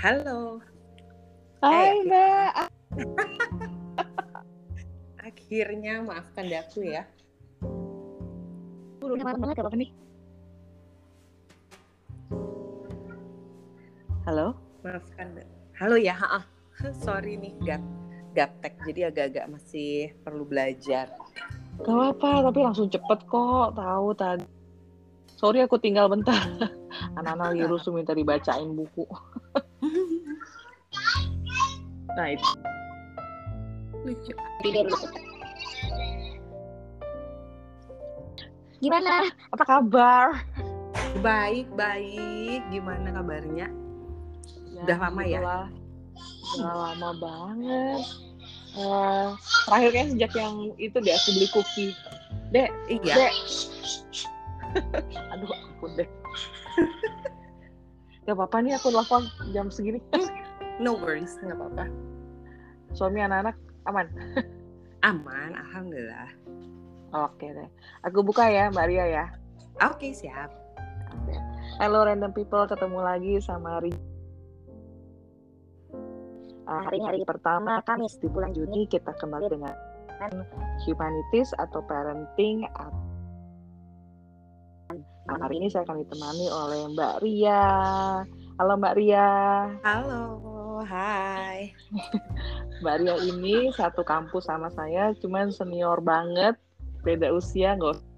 Halo. Hai Eh, Mbak. Akhirnya maafkan aku ya. Udah malam banget apa-apa nih. Halo? Maafkan. Halo ya. Ha Sorry nih gap gaptek jadi agak-agak masih perlu belajar. Gak apa-apa, tapi langsung cepet kok. Tahu tadi. Sorry aku tinggal bentar. Anak-anak lagi rusuh minta dibacain buku. Nah itu. Lucu. Gimana? Apa kabar? Baik, baik. Gimana kabarnya? Ya, Udah lama ya? Udah lama banget. Eh, terakhir kayaknya sejak yang itu deh aku beli cookie. Dek, Iya. Dek. Aduh, ampun deh. Gak apa-apa nih aku telepon jam segini. No worries, nggak apa-apa. Suami anak-anak aman. Aman, alhamdulillah. Oke deh. Aku buka ya Mbak Ria ya. Oke, siap. Oke. Hello random people, ketemu lagi sama Ri. Ah, hari ini hari pertama Kamis di bulan Juni kita kembali dengan humanities atau parenting. Nah, hari ini saya akan ditemani oleh Mbak Ria. Halo Mbak Ria. Halo, hai. Mbak Ria ini satu kampus sama saya, cuman senior banget, beda usia nggak usah.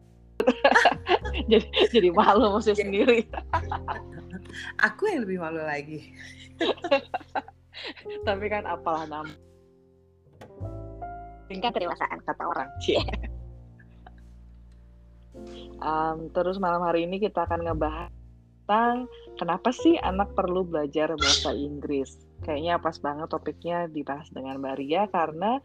jadi jadi malu maksudnya sendiri. Aku yang lebih malu lagi. Tapi kan apalah nama. Tingkat kedewasaan kata orang. Cie. Um, terus malam hari ini kita akan ngebahas tentang kenapa sih anak perlu belajar bahasa Inggris. Kayaknya pas banget topiknya dibahas dengan Mbak Ria karena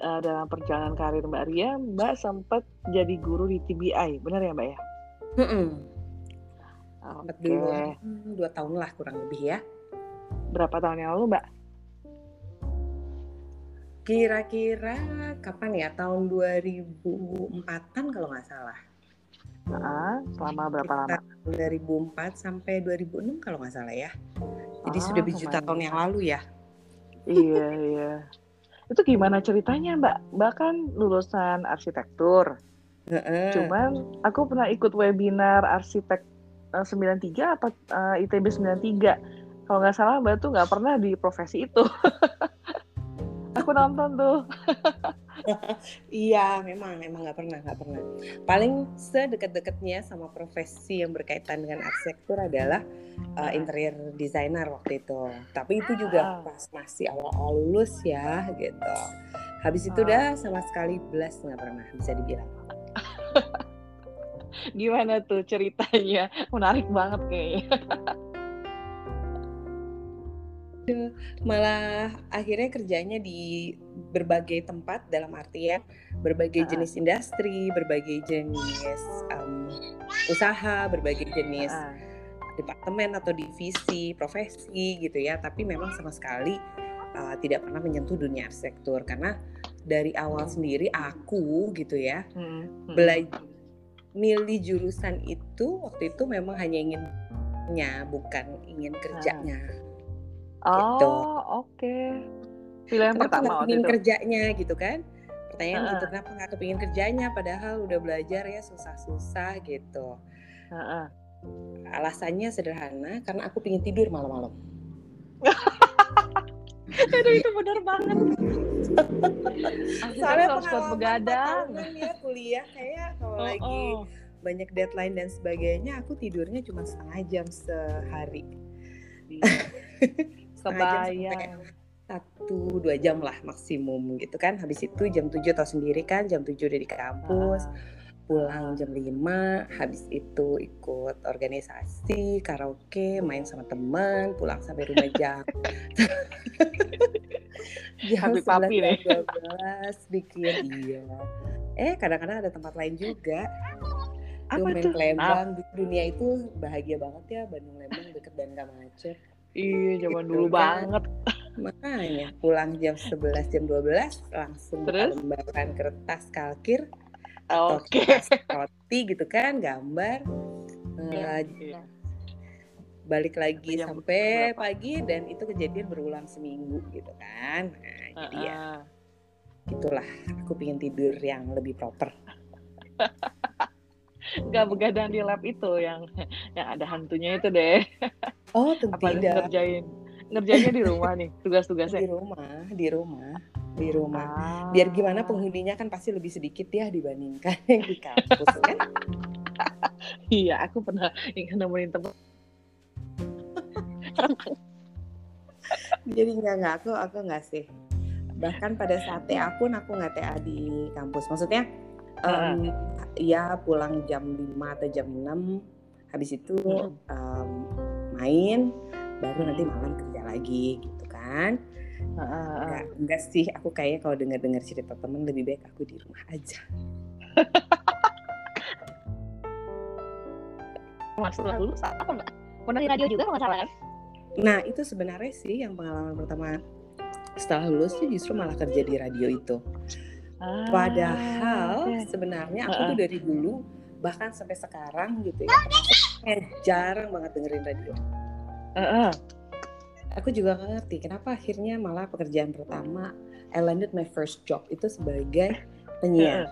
uh, dalam perjalanan karir Mbak Ria, Mbak sempat jadi guru di TBI, benar ya Mbak ya? Mm-mm. Oke. Dua, dua tahun lah kurang lebih ya. Berapa tahun yang lalu Mbak? Kira-kira kapan ya? Tahun 2004-an kalau nggak salah. Ah, selama berapa lama? Sekitar 2004 sampai 2006 kalau nggak salah ya. Jadi Ah, sudah berjuta tahun yang lalu ya. Iya, iya. Itu gimana ceritanya, Mbak? Mbak kan lulusan arsitektur. Heeh. Cuman aku pernah ikut webinar arsitek eh, 93 apa eh, ITB 93. Kalau nggak salah, Mbak tuh nggak pernah di profesi itu. aku nonton tuh. Iya, memang memang nggak pernah nggak pernah. Paling sedekat-dekatnya sama profesi yang berkaitan dengan arsitektur adalah uh, interior designer waktu itu. Tapi itu juga Ah. pas masih awal-awal lulus ya gitu. Habis itu Ah. udah sama sekali belas nggak pernah bisa dibilang. Gimana tuh ceritanya? Menarik banget kayaknya. Malah akhirnya kerjanya di berbagai tempat dalam artian berbagai Ah. jenis industri, berbagai jenis um, usaha, berbagai jenis Ah, departemen atau divisi profesi gitu ya tapi memang sama sekali uh, tidak pernah menyentuh dunia arsitektur karena dari awal Hmm. sendiri aku gitu ya hmm, hmm. belajar milih jurusan itu waktu itu memang hanya inginnya bukan ingin kerjanya. Oh, oke. Pilihan kenapa pertama waktu itu. kerjanya gitu kan pertanyaan Ah. gitu kenapa nggak kepingin kerjanya padahal udah belajar ya susah-susah gitu Heeh. alasannya sederhana karena aku pingin tidur malam-malam Aduh itu bener banget. Soalnya pengalaman begadang. ya kuliah kayak kalau Oh, lagi oh. banyak deadline dan sebagainya aku tidurnya cuma setengah jam sehari Kebayang. satu dua jam lah maksimum gitu kan. Habis itu jam 7 tahu sendiri kan jam 7 udah di kampus. Ah. pulang jam 5 habis itu ikut organisasi karaoke main sama teman pulang sampai rumah jam. Jam puppy nih. 12 bikin iya. Eh kadang-kadang ada tempat lain juga. Apa Tuh? Main Lembang dunia itu bahagia banget ya Bandung Lembang deket dan gak macet Iya, zaman Gitu dulu kan. banget. makanya pulang jam 11 jam 12 langsung Terus? lembaran kertas kalkir atau Oke. kertas roti gitu kan gambar Iya, Eh, iya. balik lagi Jam sampai berapa? pagi dan itu kejadian berulang seminggu gitu kan nah jadi ya itulah aku pengen tidur yang lebih proper nggak begadang di lab itu yang yang ada hantunya itu deh. Oh tentu apa tidak. ngerjain ngerjainnya di rumah nih di tugas-tugasnya rumah di rumah di rumah. Ah. biar gimana penghuninya kan pasti lebih sedikit ya dibandingkan yang di kampus kan? Iya aku pernah ingin nemenin temen. Jadi nggak nggak aku aku nggak sih. Bahkan pada saat TA pun aku nggak TA di kampus. Maksudnya em, ya pulang jam 5 atau jam 6 habis itu em, main baru nanti malam kerja lagi gitu kan. Enggak, enggak sih aku kayaknya kalau dengar-dengar cerita temen lebih baik aku di rumah aja. Maksud lulus apa? nggak pernah di radio juga nggak salah kan nah itu sebenarnya sih yang pengalaman pertama. Setelah lulus tuh justru malah kerja di radio itu Ah, Padahal oke. sebenarnya aku tuh dari dulu bahkan sampai sekarang gitu ya kayak jarang banget dengerin radio. Heeh. Aku juga nggak ngerti kenapa akhirnya malah pekerjaan pertama I landed my first job itu sebagai penyiar.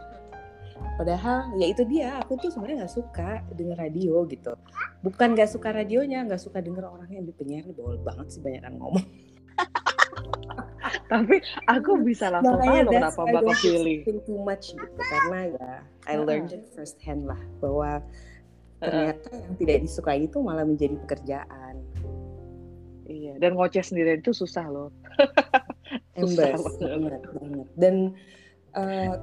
Padahal ya itu dia aku tuh sebenarnya nggak suka denger radio gitu. Bukan nggak suka radionya, nggak suka denger orang yang di penyiar ini bawel banget sih banyak ngomong. Tapi aku bisa langsung tahu kenapa bakal pilih too much gitu karena ya I learned it first hand lah bahwa ternyata yang tidak disukai itu malah menjadi pekerjaan. iya dan ngoceh sendirian itu susah loh Susah banget banget. Dan eh,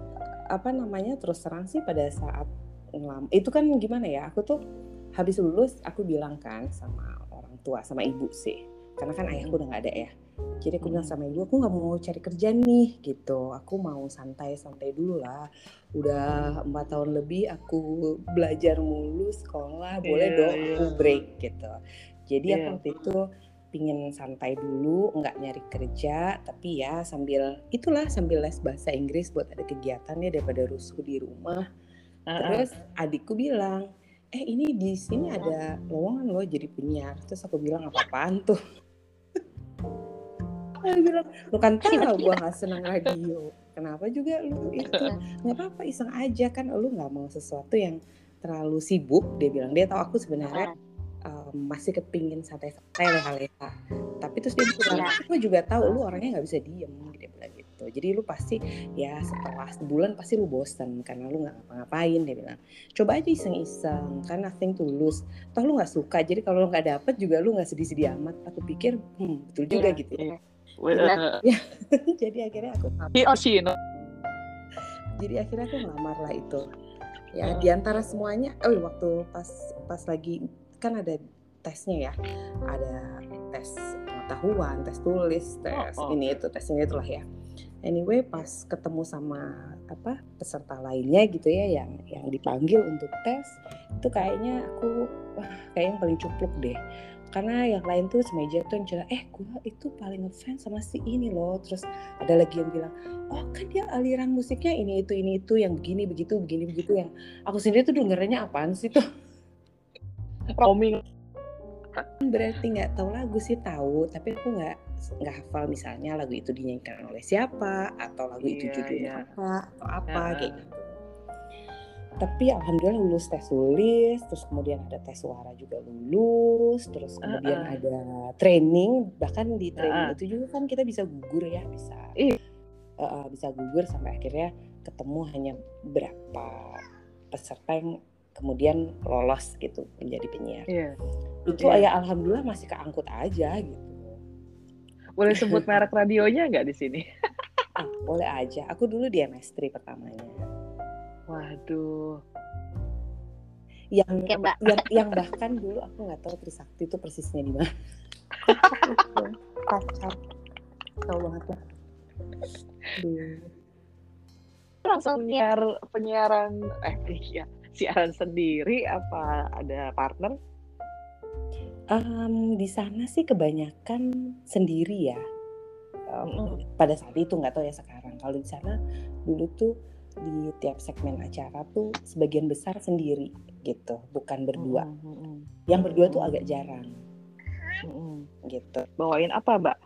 apa namanya terus terang sih pada saat ngelam itu kan gimana ya? Aku tuh habis lulus aku bilang kan sama orang tua sama ibu sih. Karena kan ayahku udah nggak ada ya. Jadi aku bilang Hmm. sama ibu aku nggak mau cari kerja nih gitu. Aku mau santai-santai dulu lah. Udah empat tahun lebih aku belajar mulu sekolah. Boleh Iya, dong iya. aku break gitu. Jadi aku Iya. waktu itu pingin santai dulu, nggak nyari kerja, tapi ya sambil itulah sambil les bahasa Inggris buat ada kegiatannya daripada rusuh di rumah. Heeh. Terus adikku bilang, eh ini di sini ada lowongan loh jadi penyiar. Terus aku bilang apa-apaan tuh? Dia bilang, lu kan tahu gua nggak senang radio. Kenapa juga lu itu? Nggak apa-apa iseng aja kan lu nggak mau sesuatu yang terlalu sibuk. Dia bilang dia tahu aku sebenarnya um, masih kepingin santai-santai leha-leha. Tapi terus dia bilang, aku juga tahu lu orangnya nggak bisa diem, dia bilang gitu. Jadi lu pasti ya setelah sebulan pasti lu bosan karena lu nggak ngapa-ngapain, dia bilang. Coba aja iseng-iseng, kan nothing to lose. Toh lu nggak suka, jadi kalau lu nggak dapet juga lu nggak sedih-sedih amat. Aku pikir, hmm betul juga Iya, gitu ya. iya. Wait, eh, jadi akhirnya aku he or she, jadi akhirnya aku ngelamar lah itu. Ya Hmm. di antara semuanya oh waktu pas pas lagi kan ada tesnya ya. Ada tes pengetahuan tes tulis tes Oh, oh. ini itu tes ini itulah ya. Anyway pas ketemu sama apa peserta lainnya gitu ya yang yang dipanggil untuk tes itu kayaknya aku wah kayak yang paling cupluk deh karena yang lain tuh semeja tuh yang cerita eh gua itu paling ngefans sama si ini loh terus ada lagi yang bilang oh kan dia aliran musiknya ini itu ini itu yang begini begitu begini begitu yang aku sendiri tuh dengernya apaan sih tuh Roaming. berarti nggak tahu lagu sih tahu tapi aku nggak nggak hafal misalnya lagu itu dinyanyikan oleh siapa atau lagu itu Iya, judulnya iya. apa atau apa Heeh. kayak gitu tapi alhamdulillah lulus tes tulis terus kemudian ada tes suara juga lulus terus kemudian Heeh. ada training bahkan di training Heeh. itu juga kan kita bisa gugur ya bisa Iya. uh, bisa gugur sampai akhirnya ketemu hanya berapa peserta yang kemudian lolos gitu menjadi penyiar Iya. itu Iya. ya alhamdulillah masih keangkut aja gitu Boleh sebut merek radionya nggak di sini? Ah, boleh aja aku dulu di MS3 pertamanya Waduh. yang Oke, Mbak. yang yang bahkan dulu aku nggak tahu Trisakti itu persisnya di mana kacau tahu banget lah. Langsung penyiar penyiaran eh iya, siaran sendiri apa ada partner? Em, di sana sih kebanyakan sendiri ya Mm-mm. pada saat itu nggak tahu ya sekarang kalau di sana dulu tuh di tiap segmen acara tuh sebagian besar sendiri gitu bukan berdua Mm-mm, mm-mm. yang berdua tuh agak jarang Mm-mm. gitu Bawain apa, Mbak?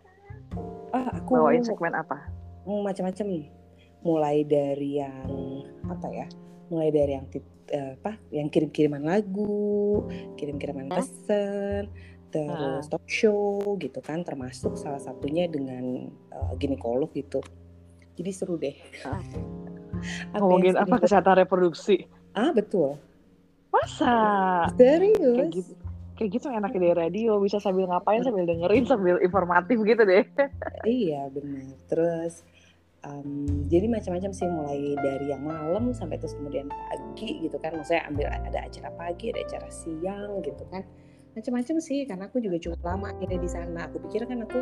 ah aku Bawain segmen apa? Hmm, macam-macam mulai dari yang apa ya mulai dari yang eh, apa yang kirim-kiriman lagu kirim-kiriman pesan terus talk show gitu kan termasuk salah satunya dengan eh, ginekolog gitu jadi seru deh Ah. Apa Ngomongin apa kesehatan reproduksi? ah betul Masa? serius Kayak gitu. Kayak gitu enaknya dari radio bisa sambil ngapain sambil dengerin sambil informatif gitu deh. Iya benar. Terus em, jadi macam-macam sih mulai dari yang malam sampai terus kemudian pagi gitu kan. Maksudnya ambil ada acara pagi, ada acara siang gitu kan. Macam-macam sih karena aku juga cukup lama akhirnya di sana. Aku pikir kan aku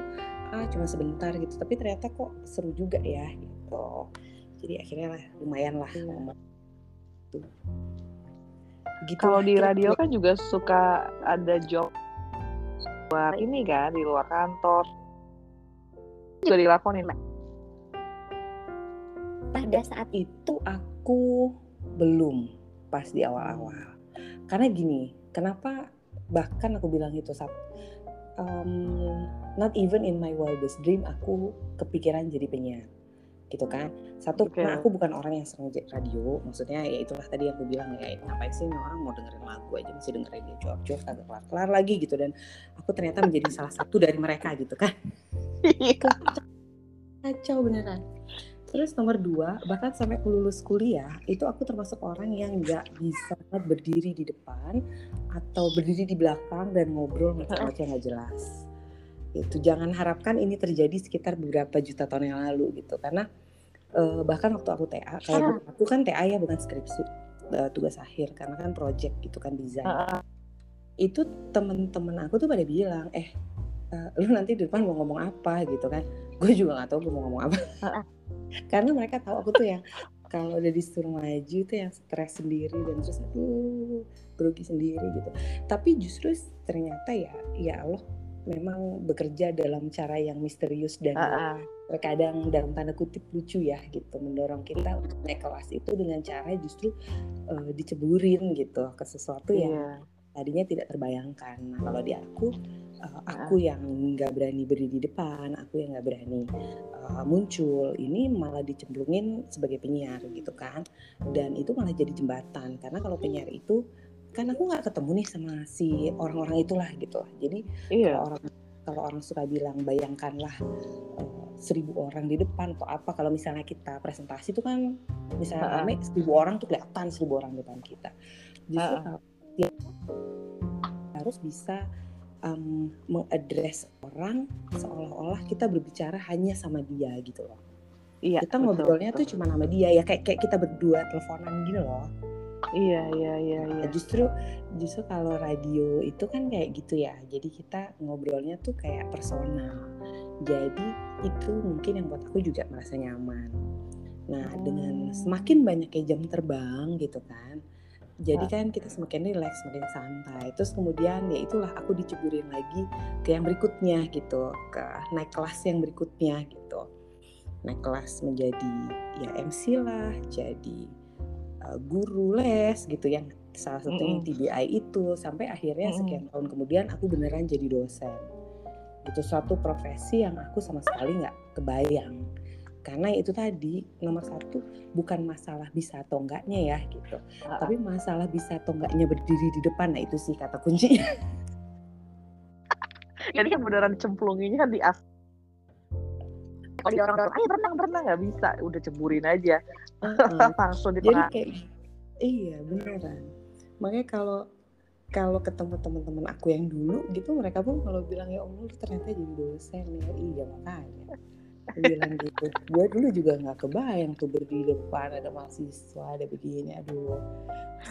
ah cuma sebentar gitu, tapi ternyata kok seru juga ya gitu. Jadi akhirnya lah lumayan lah. Iya. Tuh. Gitu Kalau di kira-kira. radio kan juga suka ada job luar ini kan di luar kantor juga dilakonin Mbak. pada saat itu aku belum pas di awal-awal karena gini kenapa bahkan aku bilang itu saat um, not even in my wildest dream aku kepikiran jadi penyiar gitu kan. Satu Oke. karena aku bukan orang yang sering jadi radio maksudnya ya itulah tadi yang aku bilang ya ngapain sih orang mau dengerin lagu aja masih dengerin dia cuap-cuap kagak kelar-kelar lagi gitu. Dan aku ternyata menjadi salah satu dari mereka gitu kan. Kacau beneran. Terus nomor dua bahkan sampai aku lulus kuliah itu aku termasuk orang yang nggak bisa berdiri di depan atau berdiri di belakang dan ngobrol yang nggak jelas itu jangan harapkan ini terjadi sekitar beberapa juta tahun yang lalu gitu. Karena eh, bahkan waktu aku TA kayak aku kan TA ya bukan skripsi eh, tugas akhir. Karena kan project gitu kan desain. Heeh. itu temen-temen aku tuh pada bilang eh eh, lu nanti di depan mau ngomong apa? gitu kan. Gue juga nggak tahu gue mau ngomong apa. Karena mereka tahu aku tuh yang kalau udah disuruh maju tuh yang stres sendiri dan terus aduh grogi sendiri gitu. Tapi justru ternyata ya ya Allah memang bekerja dalam cara yang misterius dan Heeh. terkadang dalam tanda kutip lucu ya gitu mendorong kita untuk naik kelas itu dengan cara justru eh, diceburin gitu ke sesuatu yang Iya. tadinya tidak terbayangkan. Nah kalau di aku, uh, aku yang nggak berani berdiri di depan, aku yang nggak berani uh, muncul, ini malah dicemplungin sebagai penyiar gitu kan. Dan itu malah jadi jembatan karena kalau penyiar itu kan aku nggak ketemu nih sama si orang-orang itulah gitu. Jadi Iya. kalau orang kalau orang suka bilang bayangkanlah uh, seribu orang di depan atau apa kalau misalnya kita presentasi itu kan misalnya Ha-ha. rame seribu orang tuh kelihatan seribu orang di depan kita justru kalau dia harus bisa um, mengadres orang seolah-olah kita berbicara hanya sama dia gitu loh Iya. kita betul, ngobrolnya betul. tuh cuma sama dia ya kayak kayak kita berdua teleponan gini loh Iya, iya, iya, iya. Nah, justru justru kalau radio itu kan kayak gitu ya. Jadi kita ngobrolnya tuh kayak personal. Jadi itu mungkin yang buat aku juga merasa nyaman. Nah, dengan Hmm. semakin banyaknya jam terbang gitu kan. Jadi kan kita semakin rileks, semakin santai. Terus kemudian ya itulah aku diceburin lagi ke yang berikutnya gitu, ke naik kelas yang berikutnya gitu. Naik kelas menjadi ya MC lah, jadi uh, guru les gitu yang salah satunya yang Mm-mm. TBI itu sampai akhirnya Mm-mm. sekian tahun kemudian aku beneran jadi dosen itu suatu profesi yang aku sama sekali nggak kebayang karena itu tadi nomor satu bukan masalah bisa atau enggaknya ya gitu Ha-ha. tapi masalah bisa atau enggaknya berdiri di depan nah itu sih kata kuncinya Jadi kan beneran cemplunginya kan di as. Kalau dorong-dorong, ayo berenang, berenang. Nggak bisa, udah ceburin aja, Heeh. langsung di jadi kayak iya beneran. Makanya kalau kalau ketemu teman-teman aku yang dulu gitu mereka pun kalau bilang ya Allah lu ternyata jadi dosen ya. Iya makanya. Bilang gitu. Gue dulu juga nggak kebayang tuh berdiri di depan ada mahasiswa ada begini aduh.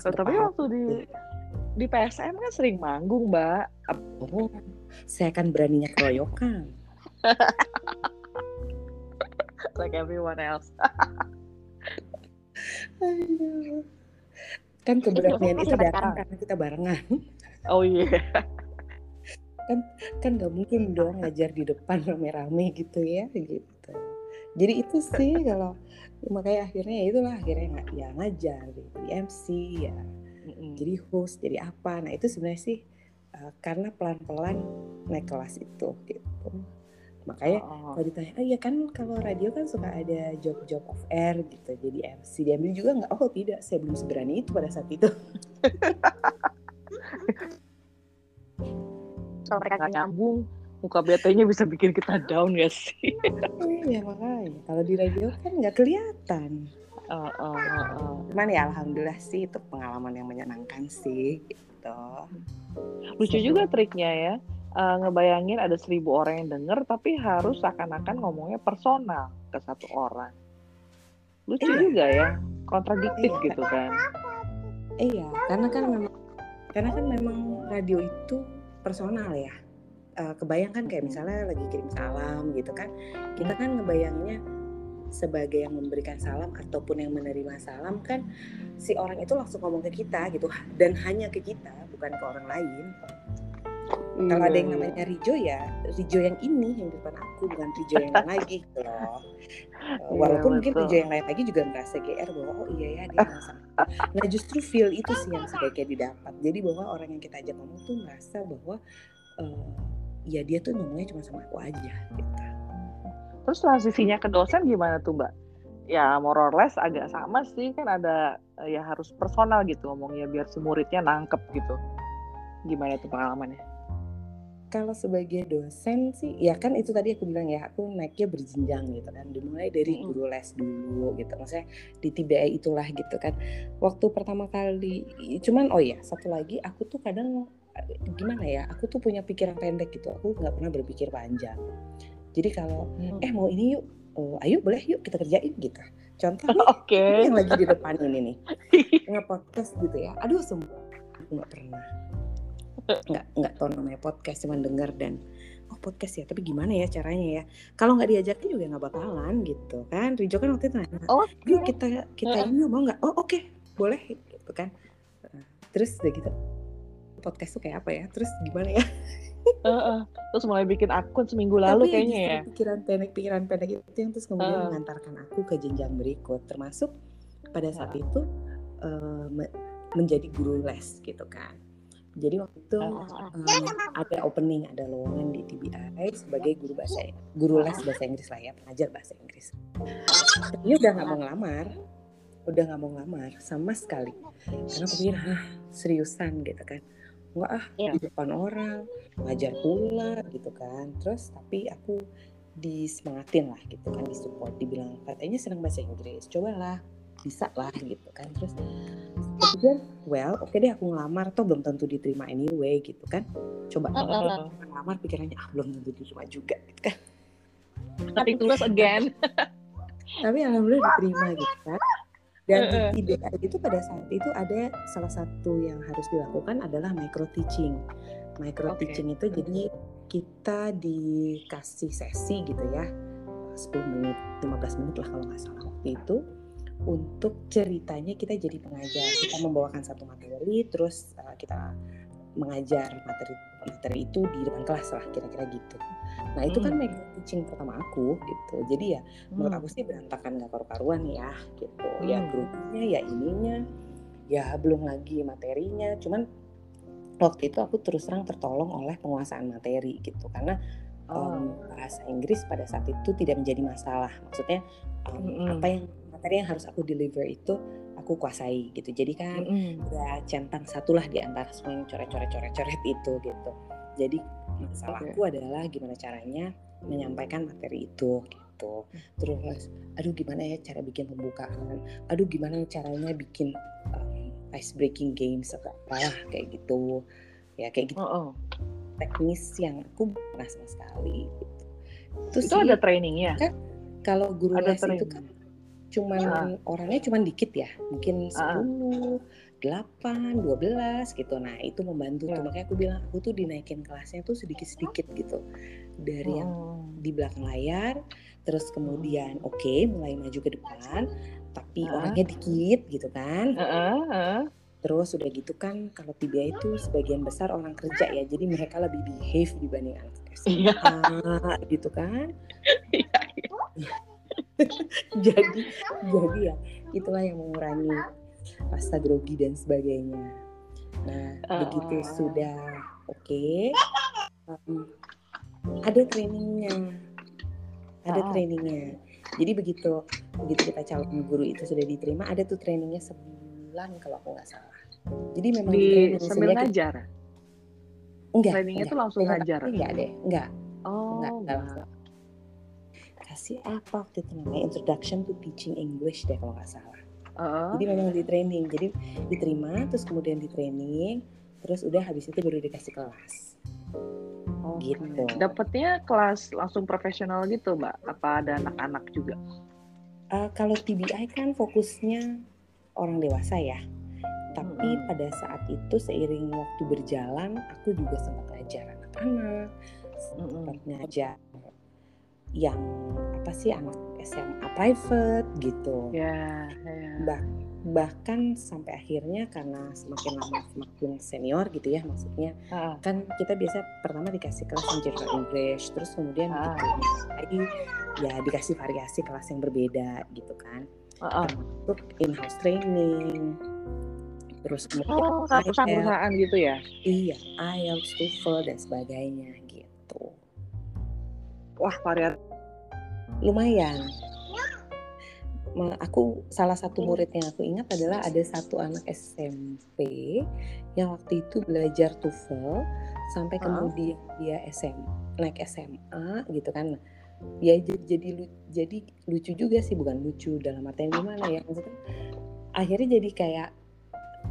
Oh, tapi waktu di di PSM kan sering manggung, Mbak. oh, saya akan beraninya keroyokan Like everyone else. Aduh. kan keberanian itu datang karena kita barengan. Oh iya. kan nggak mungkin dong ngajar di depan rame-rame gitu ya gitu. Jadi itu sih kalau makanya akhirnya ya itulah akhirnya nggak ya ngajar jadi MC ya. Jadi host jadi apa. Nah itu sebenarnya sih uh, karena pelan-pelan naik kelas itu gitu makanya oh. kalau ditanya oh iya kan kalau radio kan suka ada job-job of air gitu. Jadi MC diambil juga nggak oh tidak. Saya belum seberani itu pada saat itu. Kalau mereka nggak nyambung muka BT-nya bisa bikin kita down ya sih? Iya makanya. Kalau di radio kan nggak kelihatan. Uh, uh, uh, uh. cuman ya alhamdulillah sih itu pengalaman yang menyenangkan sih gitu. Lucu juga triknya ya uh, ngebayangin ada seribu orang yang denger tapi harus seakan-akan ngomongnya personal ke satu orang. Lucu iya. juga ya kontradiktif iya. gitu kan. Iya karena kan memang karena kan memang radio itu personal ya. Uh, kebayangkan kayak misalnya lagi kirim salam gitu kan. Kita kan ngebayanginnya sebagai yang memberikan salam ataupun yang menerima salam kan si orang itu langsung ngomong ke kita gitu. Dan hanya ke kita bukan ke orang lain Hmm. Kalau ada yang iya. namanya Rijo ya Rijo yang ini yang di depan aku bukan Rijo yang lain lagi gitu loh. Uh, walaupun yeah, mungkin Rijo yang lain lagi juga merasa GR bahwa oh iya ya dia merasa. Nah justru feel itu sih yang sebaiknya didapat. Jadi bahwa orang yang kita ajak ngomong tuh merasa bahwa uh, ya dia tuh ngomongnya cuma sama aku aja gitu. Terus transisinya ke dosen gimana tuh Mbak? Ya more or less agak sama sih kan ada ya harus personal gitu ngomongnya biar si muridnya nangkep gitu. Gimana tuh pengalamannya? Kalau sebagai dosen sih ya kan itu tadi aku bilang ya aku naiknya berjenjang gitu kan. Dimulai dari guru les dulu gitu maksudnya di TBI itulah gitu kan. Waktu pertama kali cuman oh ya satu lagi aku tuh kadang gimana ya aku tuh punya pikiran pendek gitu aku nggak pernah berpikir panjang. Jadi kalau hmm. eh mau ini yuk oh, ayo boleh yuk kita kerjain gitu. Contoh nih okay. yang lagi di depan ini nih nge-podcast gitu ya. Aduh semua aku nggak pernah nggak nggak tahu namanya podcast cuma dengar dan oh podcast ya tapi gimana ya caranya ya? Kalau nggak diajakin juga nggak bakalan gitu kan. Rijo kan waktu itu nanya oh yuk kita kita ini mau nggak? Oh oke okay, boleh gitu kan. Terus udah gitu podcast tuh kayak apa ya? Terus gimana ya? Uh, uh. terus mulai bikin akun seminggu lalu Tapi kayaknya ya. pikiran pendek pikiran pendek itu yang terus kemudian uh. mengantarkan aku ke jenjang berikut. Termasuk pada saat uh. itu uh, menjadi guru les gitu kan jadi waktu itu um, ada opening, ada lowongan di TBI sebagai guru bahasa guru les bahasa Inggris lah ya, pengajar bahasa Inggris. Ini udah nggak mau ngelamar, udah nggak mau ngelamar sama sekali. Karena aku pikir, ah seriusan gitu kan. Enggak ah, yeah. di depan orang, ngajar pula gitu kan. Terus tapi aku disemangatin lah gitu kan, disupport, dibilang katanya senang bahasa Inggris, cobalah bisa lah gitu kan terus kemudian well oke okay deh aku ngelamar toh belum tentu diterima anyway gitu kan. Coba uh, uh, ngelamar pikirannya ah belum tentu diterima juga gitu kan. Tapi tulus again. Tapi alhamdulillah diterima gitu kan. Dan uh, uh. di itu pada saat itu ada salah satu yang harus dilakukan adalah micro teaching. Micro okay. teaching itu jadi kita dikasih sesi gitu ya. 10 menit 15 menit lah kalau nggak salah waktu itu untuk ceritanya kita jadi pengajar. Kita membawakan satu materi terus uh, kita mengajar materi materi itu di depan kelas lah kira-kira gitu. Nah itu kan hmm. kan mega teaching pertama aku gitu. Jadi ya hmm. menurut aku sih berantakan gak karu-karuan ya gitu. Ya hmm. ya grupnya ya ininya ya belum lagi materinya. Cuman waktu itu aku terus terang tertolong oleh penguasaan materi gitu. Karena um, bahasa Inggris pada saat itu tidak menjadi masalah. Maksudnya um, mm apa yang materi yang harus aku deliver itu aku kuasai gitu. Jadi kan mm-hmm. udah centang satu lah di antara semua yang coret-coret coret-coret itu gitu. Jadi masalahku okay. adalah gimana caranya menyampaikan materi itu gitu. Terus aduh gimana ya cara bikin pembukaan? Aduh gimana caranya bikin um, ice breaking games atau apalah kayak gitu. Ya kayak gitu. Oh, oh. teknis yang aku pernah sama sekali gitu. Terus itu sih, ada trainingnya? Kan kalau guru les itu kan cuman uh. orangnya cuman dikit ya mungkin 10 delapan dua belas gitu nah itu membantu yeah. tuh makanya aku bilang aku tuh dinaikin kelasnya tuh sedikit-sedikit gitu dari oh. yang di belakang layar terus kemudian oke okay, mulai maju ke depan tapi uh. orangnya dikit gitu kan uh, uh, uh. terus udah gitu kan kalau TBA itu sebagian besar orang kerja ya jadi mereka lebih behave dibanding anak SMA yeah. gitu kan iya, iya. jadi jadi ya itulah yang mengurangi rasa grogi dan sebagainya. Nah uh, begitu sudah oke. Pakai um, ada trainingnya. Ada Ah. trainingnya. Jadi begitu begitu kita calon guru itu sudah diterima ada tuh trainingnya sebulan kalau aku nggak salah. Jadi memang Di sambil sehingga kita- ngajar. enggak trainingnya enggak. tuh langsung Enggak, ngajar? enggak deh enggak. Oh, enggak, enggak. langsung kasih apa waktu itu namanya introduction to teaching English deh kalau nggak salah Heeh. jadi memang di training jadi diterima terus kemudian di training terus udah habis itu baru dikasih kelas Oke. gitu. Dapatnya kelas langsung profesional gitu, Mbak? Apa ada anak-anak juga? Eh, kalau TBI kan fokusnya orang dewasa ya tapi Mm-mm. pada saat itu seiring waktu berjalan aku juga sempat ngajar anak-anak sempat ngajar yang apa sih anak SMA private gitu Ya, ya. Bah- bahkan sampai akhirnya karena semakin lama semakin senior gitu ya maksudnya Ah, kan kita biasa pertama dikasih kelas yang general English terus kemudian Ah. begitu lagi ya dikasih variasi kelas yang berbeda gitu kan ah, ah. termasuk in-house training terus kemudian Oh, perusahaan gitu ya? iya IELTS, TOEFL dan sebagainya gitu Wah, varian. lumayan. Ma- aku salah satu murid yang aku ingat adalah ada satu anak SMP yang waktu itu belajar TOEFL sampai kemudian dia SM naik SMA gitu kan. Ya jadi lu- jadi lucu juga sih bukan lucu dalam artian gimana ya maksudnya akhirnya jadi kayak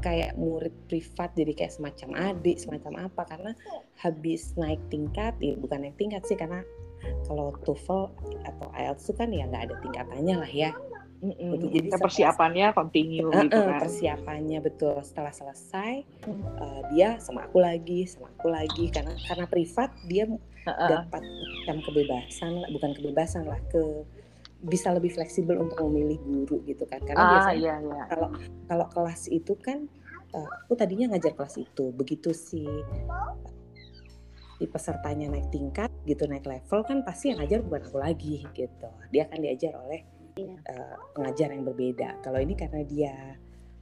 kayak murid privat jadi kayak semacam adik semacam apa karena habis naik tingkat ya bukan naik tingkat sih karena kalau TOEFL atau IELTS itu kan ya nggak ada tingkatannya lah ya Mm-mm. Betul, jadi setelah- persiapannya continue gitu Eh, eh, kan? persiapannya betul setelah selesai eh, dia sama aku lagi sama aku lagi karena karena privat dia Heeh. dapat macam kebebasan bukan kebebasan lah ke bisa lebih fleksibel untuk memilih guru gitu kan karena Ah, biasanya iya, iya. kalau kalau kelas itu kan eh, aku tadinya ngajar kelas itu begitu si si pesertanya naik tingkat gitu naik level kan pasti yang ngajar bukan aku lagi gitu. Dia akan diajar oleh eh, pengajar yang berbeda. Kalau ini karena dia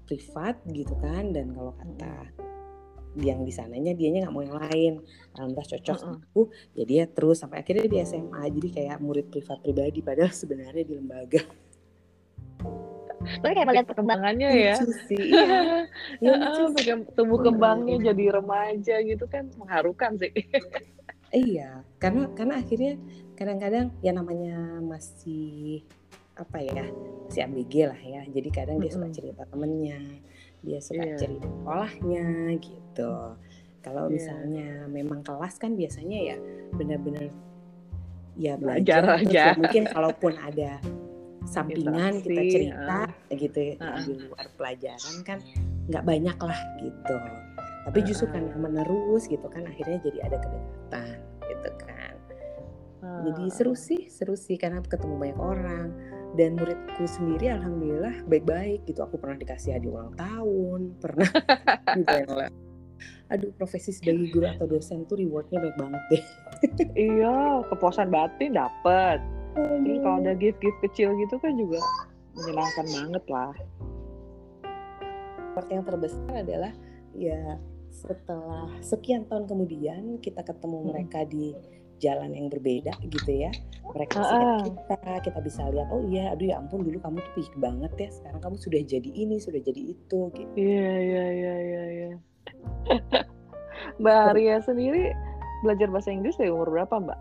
privat gitu kan dan kalau kata yang di sananya dianya nggak mau yang lain. Alhamdulillah cocok sama Mm-mm. aku ya dia terus sampai akhirnya di SMA jadi kayak murid privat pribadi padahal sebenarnya di lembaga Tapi kayak melihat perkembangan Perkembangannya ya. lucu sih iya. Iya, sih. bagian tumbuh kembangnya jadi remaja gitu kan mengharukan sih. Iya, karena karena akhirnya kadang-kadang ya namanya masih apa ya, masih ABG lah ya. Jadi kadang dia suka cerita temennya, dia suka Iya. cerita sekolahnya gitu. Kalau Iya. misalnya memang kelas kan biasanya ya benar-benar ya Belajar belajar, terus aja. ya mungkin kalaupun ada sampingan kita cerita gitu ya di luar pelajaran kan nggak banyak lah gitu. Tapi justru Ah. karena menerus gitu kan akhirnya jadi ada kedekatan gitu kan. Jadi seru sih seru sih karena ketemu banyak orang. Dan muridku sendiri alhamdulillah baik-baik gitu. Aku pernah dikasih hadiah ulang tahun pernah gitu aduh profesi sebagai guru atau dosen tuh rewardnya baik banget deh. Iya, kepuasan batin dapet. Terus kalau ada gift-gift kecil gitu kan juga menyenangkan banget lah. Part yang terbesar adalah ya setelah sekian tahun kemudian kita ketemu Mm-mm. mereka di jalan yang berbeda gitu ya mereka ah. kita kita bisa lihat oh iya aduh ya ampun dulu kamu tuh pik banget ya sekarang kamu sudah jadi ini sudah jadi itu gitu Iya, iya, iya, iya, iya. Mbak Arya sendiri belajar bahasa Inggris dari umur berapa, Mbak?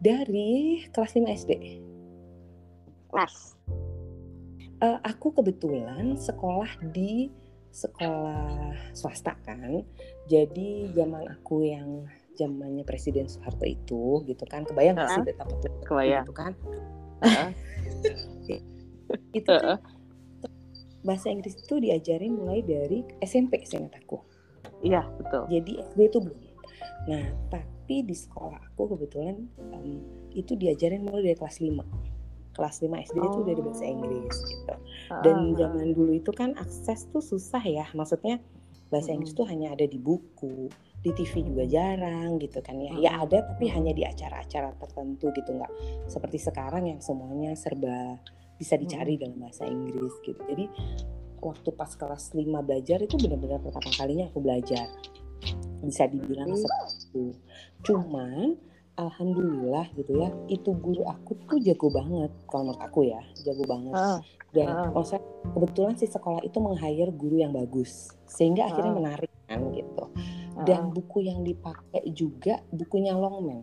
Dari kelas 5 SD kelas. Eh, aku kebetulan sekolah di sekolah swasta kan jadi zaman aku yang zamannya Presiden Soeharto itu gitu kan kebayang nggak sih betapa Kebayang. gitu kan Heeh. itu kan bahasa Inggris itu diajarin mulai dari SMP seingat aku Iya, betul. jadi SD itu belum nah tapi di sekolah aku kebetulan em, itu diajarin mulai dari kelas 5 kelas 5 SD itu udah ada bahasa Oh. Inggris gitu. Dan zaman dulu itu kan akses tuh susah ya. Maksudnya bahasa. Inggris tuh hanya ada di buku di TV juga jarang gitu kan ya. Ya ada tapi hanya di acara-acara tertentu gitu. Nggak seperti sekarang yang semuanya serba bisa dicari dalam bahasa Inggris gitu. Jadi waktu pas kelas 5 belajar itu benar-benar pertama kalinya aku belajar. Bisa dibilang Hmm. seperti itu. Cuman alhamdulillah gitu ya, itu guru aku tuh jago banget kalau menurut aku ya, jago banget. Ah, Dan ah. maksudnya kebetulan si sekolah itu meng-hire guru yang bagus sehingga akhirnya Ah. menarik kan gitu. Dan buku yang dipakai juga bukunya Longman.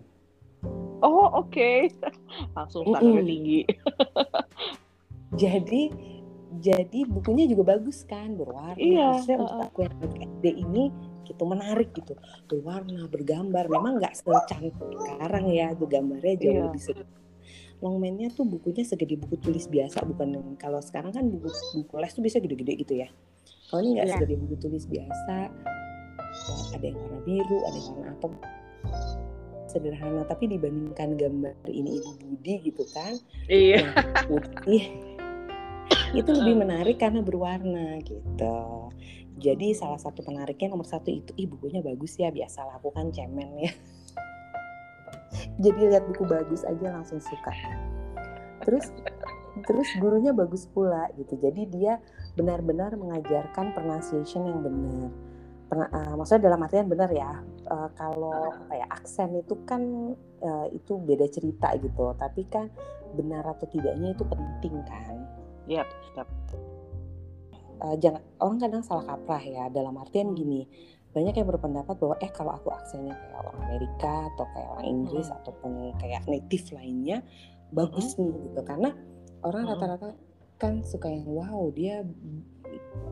Oh oke, langsung standarnya Mm-mm. tinggi. Jadi jadi bukunya juga bagus kan, berwarna. Iya, Maksudnya untuk uh-uh. aku yang SD ini gitu menarik gitu, berwarna, bergambar. Memang nggak secantik sekarang ya, tuh gambarnya jauh Iya. lebih sedikit. Longman-nya tuh bukunya segede buku tulis biasa, bukan yang kalau sekarang kan buku buku les tuh bisa gede-gede gitu ya. Kalau ini nggak Iya. segede buku tulis biasa, ada yang warna biru, ada yang warna apa sederhana tapi dibandingkan gambar ini ibu Budi gitu kan Iya. putih itu lebih menarik karena berwarna gitu jadi salah satu penariknya nomor satu itu ih bukunya bagus ya biasalah aku kan cemen ya. Jadi lihat buku bagus aja langsung suka. Terus terus gurunya bagus pula gitu. Jadi dia benar-benar mengajarkan pronunciation yang benar. Pernah, eh, maksudnya dalam artian benar ya eh, kalau kayak aksen itu kan eh, itu beda cerita gitu. Tapi kan benar atau tidaknya itu penting kan? Yap, yap. Eh, jangan orang kadang salah kaprah ya dalam artian gini banyak yang berpendapat bahwa eh kalau aku aksennya kayak orang Amerika atau kayak orang Inggris Mm. ataupun kayak native lainnya bagus nih gitu. Karena orang Mm. rata-rata kan suka yang wow dia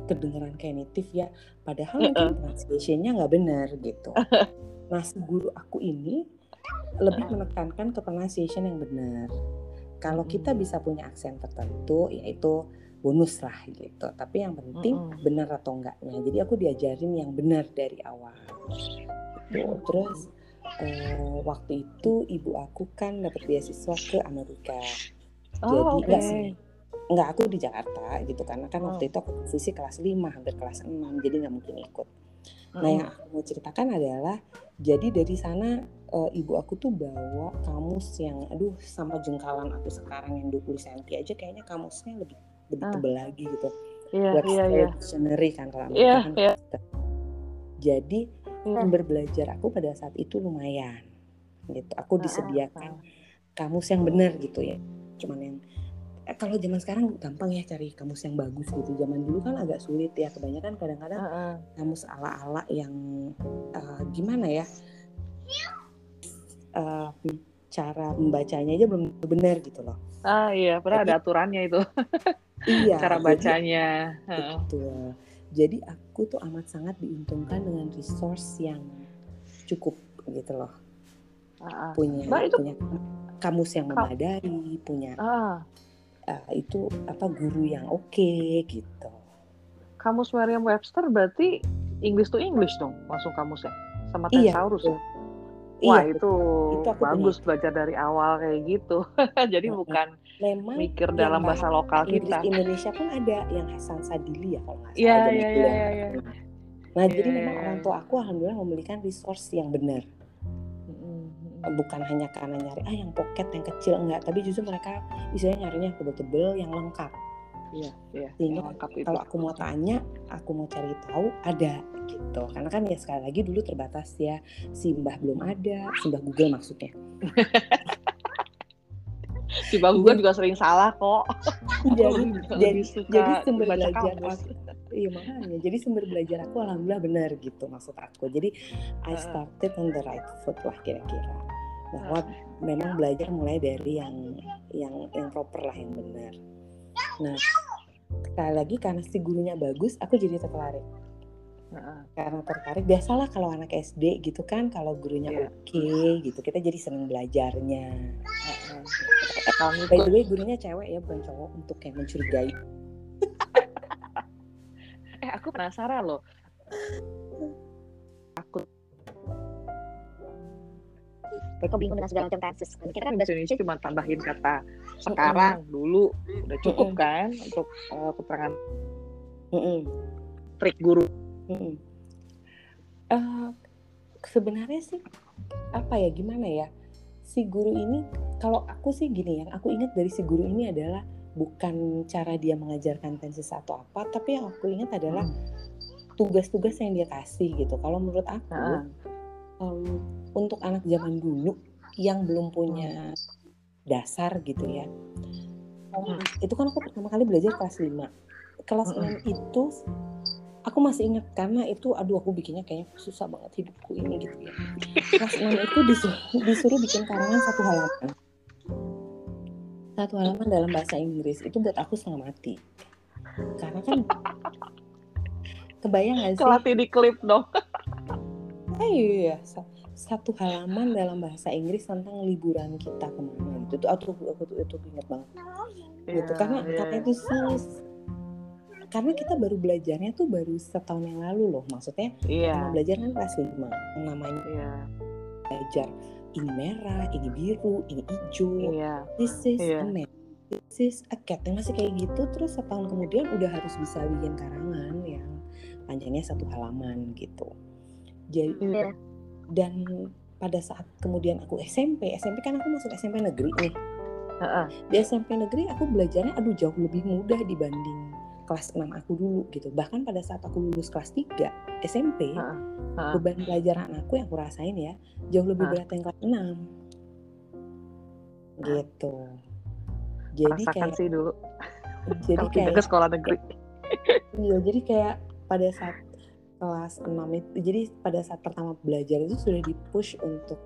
kedengeran kayak native ya padahal mungkin pronunciation-nya nggak benar gitu. Nah si guru aku ini lebih menekankan ke pronunciation yang benar. Kalau kita Mm. bisa punya aksen tertentu yaitu bonus lah gitu tapi yang penting Mm-mm. benar atau enggaknya jadi aku diajarin yang benar dari awal Gitu. terus eh, waktu itu ibu aku kan dapat beasiswa ke Amerika Oh, jadi oke. enggak sih enggak aku di Jakarta gitu karena kan Oh. waktu itu aku posisi kelas 5 hampir kelas 6 jadi nggak mungkin ikut Nah, Mm-mm. yang aku mau ceritakan adalah jadi dari sana eh, ibu aku tuh bawa kamus yang aduh sama jengkalan aku sekarang yang 20 cm aja kayaknya kamusnya lebih lebih Ah. tebel lagi gitu. Iya, iya, Webster iya. Dictionary kan kalau Amerika kan iya. Webster. Jadi Iya. sumber belajar aku pada saat itu lumayan gitu. Aku Ah, disediakan kamus yang benar gitu ya. Cuman yang eh, kalau zaman sekarang gampang ya cari kamus yang bagus gitu. Zaman dulu kan agak sulit ya. Kebanyakan kadang-kadang Heeh. kamus ala-ala yang eh, gimana ya Eh, cara membacanya aja belum benar gitu loh Ah iya, pernah ada aturannya itu. iya Cara jadi- bacanya. Heeh. betul jadi aku tuh amat sangat diuntungkan dengan resource yang cukup gitu loh ah. punya Mbak, itu- punya kamus yang memadai punya Ah, eh, itu apa guru yang oke gitu kamus Merriam-Webster berarti English to English dong, langsung kamusnya. Sama Iya, thesaurus. Betul. Wah, iya itu, Itu aku bagus belajar dari awal kayak gitu. Jadi Heeh. bukan memang mikir dalam bahasa lokal Inggris kita. Indonesia pun ada yang Hasan Sadili ya kalau nggak salah Iya, zaman iya, kuliah. iya, iya. Nah, Iya, jadi iya, memang iya. orang tua aku alhamdulillah memberikan resource yang benar. Bukan hanya karena nyari ah yang pocket yang kecil enggak, tapi justru mereka istilahnya nyarinya yang tebel-tebel yang lengkap. Iya, iya. Sehingga itu. Kalau aku mau tanya, aku mau cari tahu ada gitu. Karena kan ya sekali lagi dulu terbatas ya. Simbah belum ada, Simbah Google maksudnya. Si Bang Google juga sering salah kok. jadi jadi jadi sumber belajar aku iya makanya jadi sumber belajar aku alhamdulillah benar gitu maksud aku jadi I started on the right foot lah kira-kira bahwa memang belajar mulai dari yang yang yang proper lah yang benar nah sekali lagi karena si gurunya bagus aku jadi tertarik Heeh. karena tertarik biasalah kalau anak SD gitu kan kalau gurunya Iya. oke gitu kita jadi seneng belajarnya. Eh, by the way gurunya cewek ya bukan cowok untuk kayak mencurigai Eh, aku penasaran loh. Mereka bingung dengan segala macam tenses. Kita kan kan bahasa Indonesia cuma tambahin kata sekarang dulu udah cukup kan untuk eh, keterangan Mm-mm. trik guru. Mm-mm. Eh, sebenarnya sih apa ya gimana ya si guru ini kalau aku sih gini yang aku ingat dari si guru ini adalah bukan cara dia mengajarkan tenses atau apa tapi yang aku ingat adalah tugas-tugas yang dia kasih gitu. Kalau menurut aku Heeh. Em, untuk anak zaman dulu yang belum punya dasar gitu ya. em, itu kan aku pertama kali belajar kelas 5. Kelas Mm-mm. 6 itu aku masih ingat karena itu aduh aku bikinnya kayaknya susah banget hidupku ini gitu ya. Kelas 6 itu disuruh, disuruh bikin karangan satu halaman. Satu halaman dalam bahasa Inggris itu buat aku setengah mati. Karena kan kebayang gak sih? Kelatih di klip dong. Ah, iya, sa- satu halaman dalam bahasa Inggris tentang liburan kita ke mana gitu. Itu aku, aku, aku itu inget banget gitu. Iya, Karena iya. karena itu sih karena kita baru belajarnya tuh baru setahun yang lalu loh. Maksudnya Iya. sama belajar kan kelas 5. Namanya Iya. belajar ini merah, ini biru, ini hijau. Iya. This is Iya. a man. This is a cat. Yang masih kayak gitu terus setahun kemudian udah harus bisa bikin karangan yang panjangnya satu halaman gitu. Jadi Iya. dan pada saat kemudian aku SMP, SMP kan aku masuk SMP negeri nih. Heeh. Di SMP negeri aku belajarnya aduh jauh lebih mudah dibanding kelas 6 aku dulu gitu. Bahkan pada saat aku lulus kelas 3 SMP, Heeh. Heeh. beban pelajaran aku yang aku rasain ya jauh lebih Hah. berat yang kelas 6. Gitu. Jadi Rasakan kayak sih dulu. jadi kayak ke sekolah negeri. iya, jadi kayak pada saat kelas 6 itu jadi pada saat pertama belajar itu sudah di-push untuk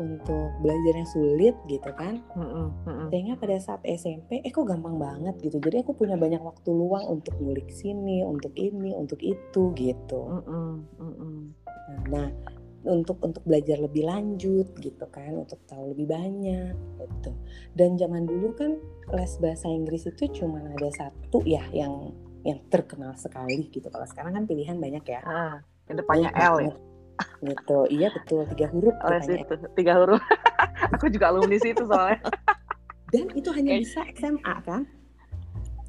untuk belajar yang sulit gitu kan. Sehingga pada saat SMP, eh kok gampang banget gitu. Jadi aku punya banyak waktu luang untuk ngulik sini, untuk ini, untuk itu gitu. Nah, untuk untuk belajar lebih lanjut gitu kan, untuk tahu lebih banyak gitu. Dan zaman dulu kan les bahasa Inggris itu cuma ada satu ya yang yang terkenal sekali gitu. Kalau sekarang kan pilihan banyak ya. Ah, yang depannya Banyak L ya. Gitu. Iya betul tiga huruf Les depannya itu tiga huruf. Aku juga alumni situ soalnya. Dan itu hanya bisa SMA kan?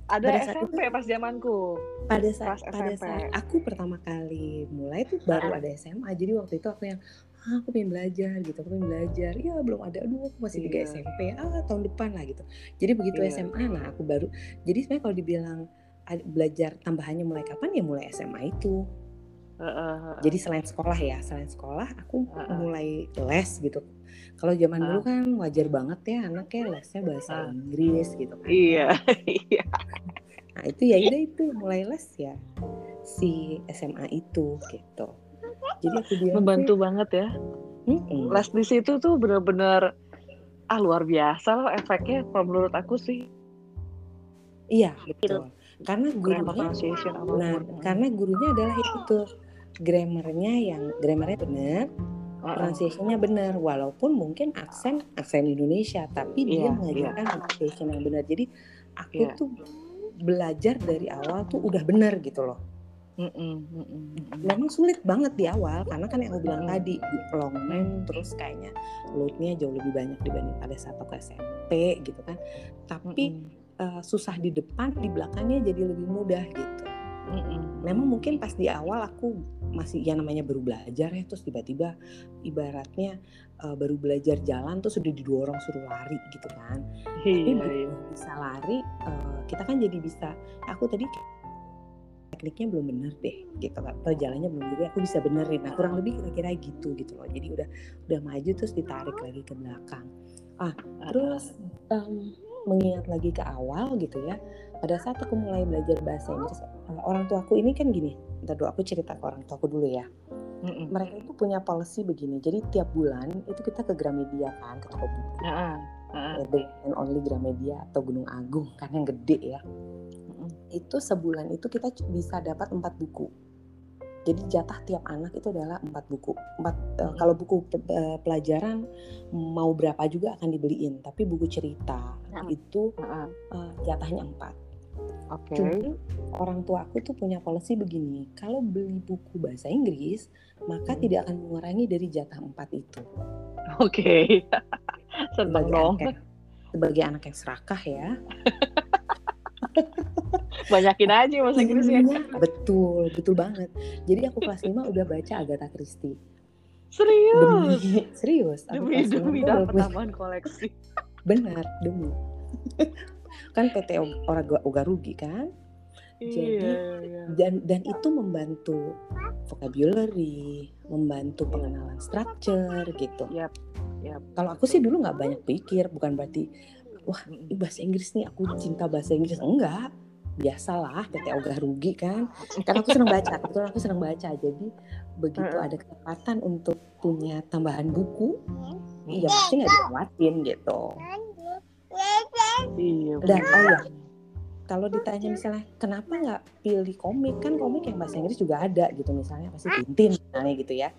Ada Pada saat SMP pas zamanku. pada saat pada saat aku pertama kali mulai tuh baru ada SMA jadi waktu itu aku yang ah, aku pengen belajar gitu aku pengen belajar ya belum ada aduh aku masih juga Iya. SMP ah tahun depan lah gitu jadi begitu Iya. SMA nah aku baru jadi sebenarnya kalau dibilang belajar tambahannya mulai kapan ya mulai SMA itu jadi selain sekolah ya selain sekolah aku mulai les gitu kalau zaman dulu kan wajar banget ya anaknya lesnya bahasa. Inggris gitu kan Iya, iya. Nah itu ya udah itu mulai les ya si SMA itu gitu. Jadi aku bilang Membantu banget ya. "Mm-mm." Les di situ tuh bener-bener ah luar biasa loh efeknya kalau menurut aku sih Iya betul. Karena gurunya, nah karena gurunya adalah itu grammarnya yang grammarnya benar, pronunciation-nya benar. Walaupun mungkin aksen aksen Indonesia, tapi dia Iya, mengajarkan pronunciation yang benar. Jadi aku Iya. tuh belajar dari awal tuh udah benar gitu loh. Mm-mm, mm-mm, mm-mm. memang sulit banget di awal karena kan yang aku bilang Mm-mm. tadi long name terus kayaknya loadnya jauh lebih banyak dibanding pada saat aku SMP gitu kan tapi Mm-mm, eh, susah di depan di belakangnya jadi lebih mudah gitu. Mm-mm. memang mungkin pas di awal aku masih ya namanya baru belajar ya terus tiba-tiba ibaratnya eh, baru belajar jalan tuh sudah didorong suruh lari gitu kan. Tapi Iya, begitu iya. bisa lari eh, kita kan jadi bisa aku tadi tekniknya belum bener deh gitu kan atau jalannya belum juga aku bisa benerin. Nah kurang lebih kira-kira gitu gitu loh. Jadi udah udah maju terus ditarik lagi ke belakang. Ah terus em, mengingat lagi ke awal gitu ya pada saat aku mulai belajar bahasa Inggris eh, orang tuaku ini kan gini ntar dulu aku cerita ke orang tuaku dulu ya. Mm-mm. mereka itu punya policy begini jadi tiap bulan itu kita ke Gramedia kan ke toko buku. The one and only Gramedia atau Gunung Agung kan yang gede ya. Mm-mm. itu sebulan itu kita bisa dapat empat buku jadi jatah tiap anak itu adalah empat buku empat eh, Mm. kalau buku pe- eh, pelajaran mau berapa juga akan dibeliin tapi buku cerita Mm. itu eh, jatahnya empat Oke. Cuma orang tua aku tuh punya policy begini, kalau beli buku bahasa Inggris maka Hmm. tidak akan mengurangi dari jatah empat itu. Oke. Seneng Sebagai anak, sebagai anak yang serakah ya. Banyakin aja bahasa Inggrisnya. Iya, betul, betul banget. Jadi aku kelas 5 udah baca Agatha Christie. Serius. Demi serius, aku Demi demi dapat tambahan koleksi. benar demi. kan PT Oraga Oga rugi kan? Jadi Iya, iya. dan dan itu membantu vocabulary, membantu pengenalan structure gitu. Yap, yap. Kalau aku sih dulu nggak banyak pikir, bukan berarti wah bahasa Inggris nih aku cinta bahasa Inggris enggak. Biasalah, PT ogah rugi kan. Karena aku senang baca, kebetulan aku senang baca. Jadi begitu ada kesempatan untuk punya tambahan buku, ya pasti nggak dilewatin gitu. Iya. Dan oh ya, kalau ditanya misalnya kenapa nggak pilih komik kan komik yang bahasa Inggris juga ada gitu misalnya pasti Tintin misalnya gitu ya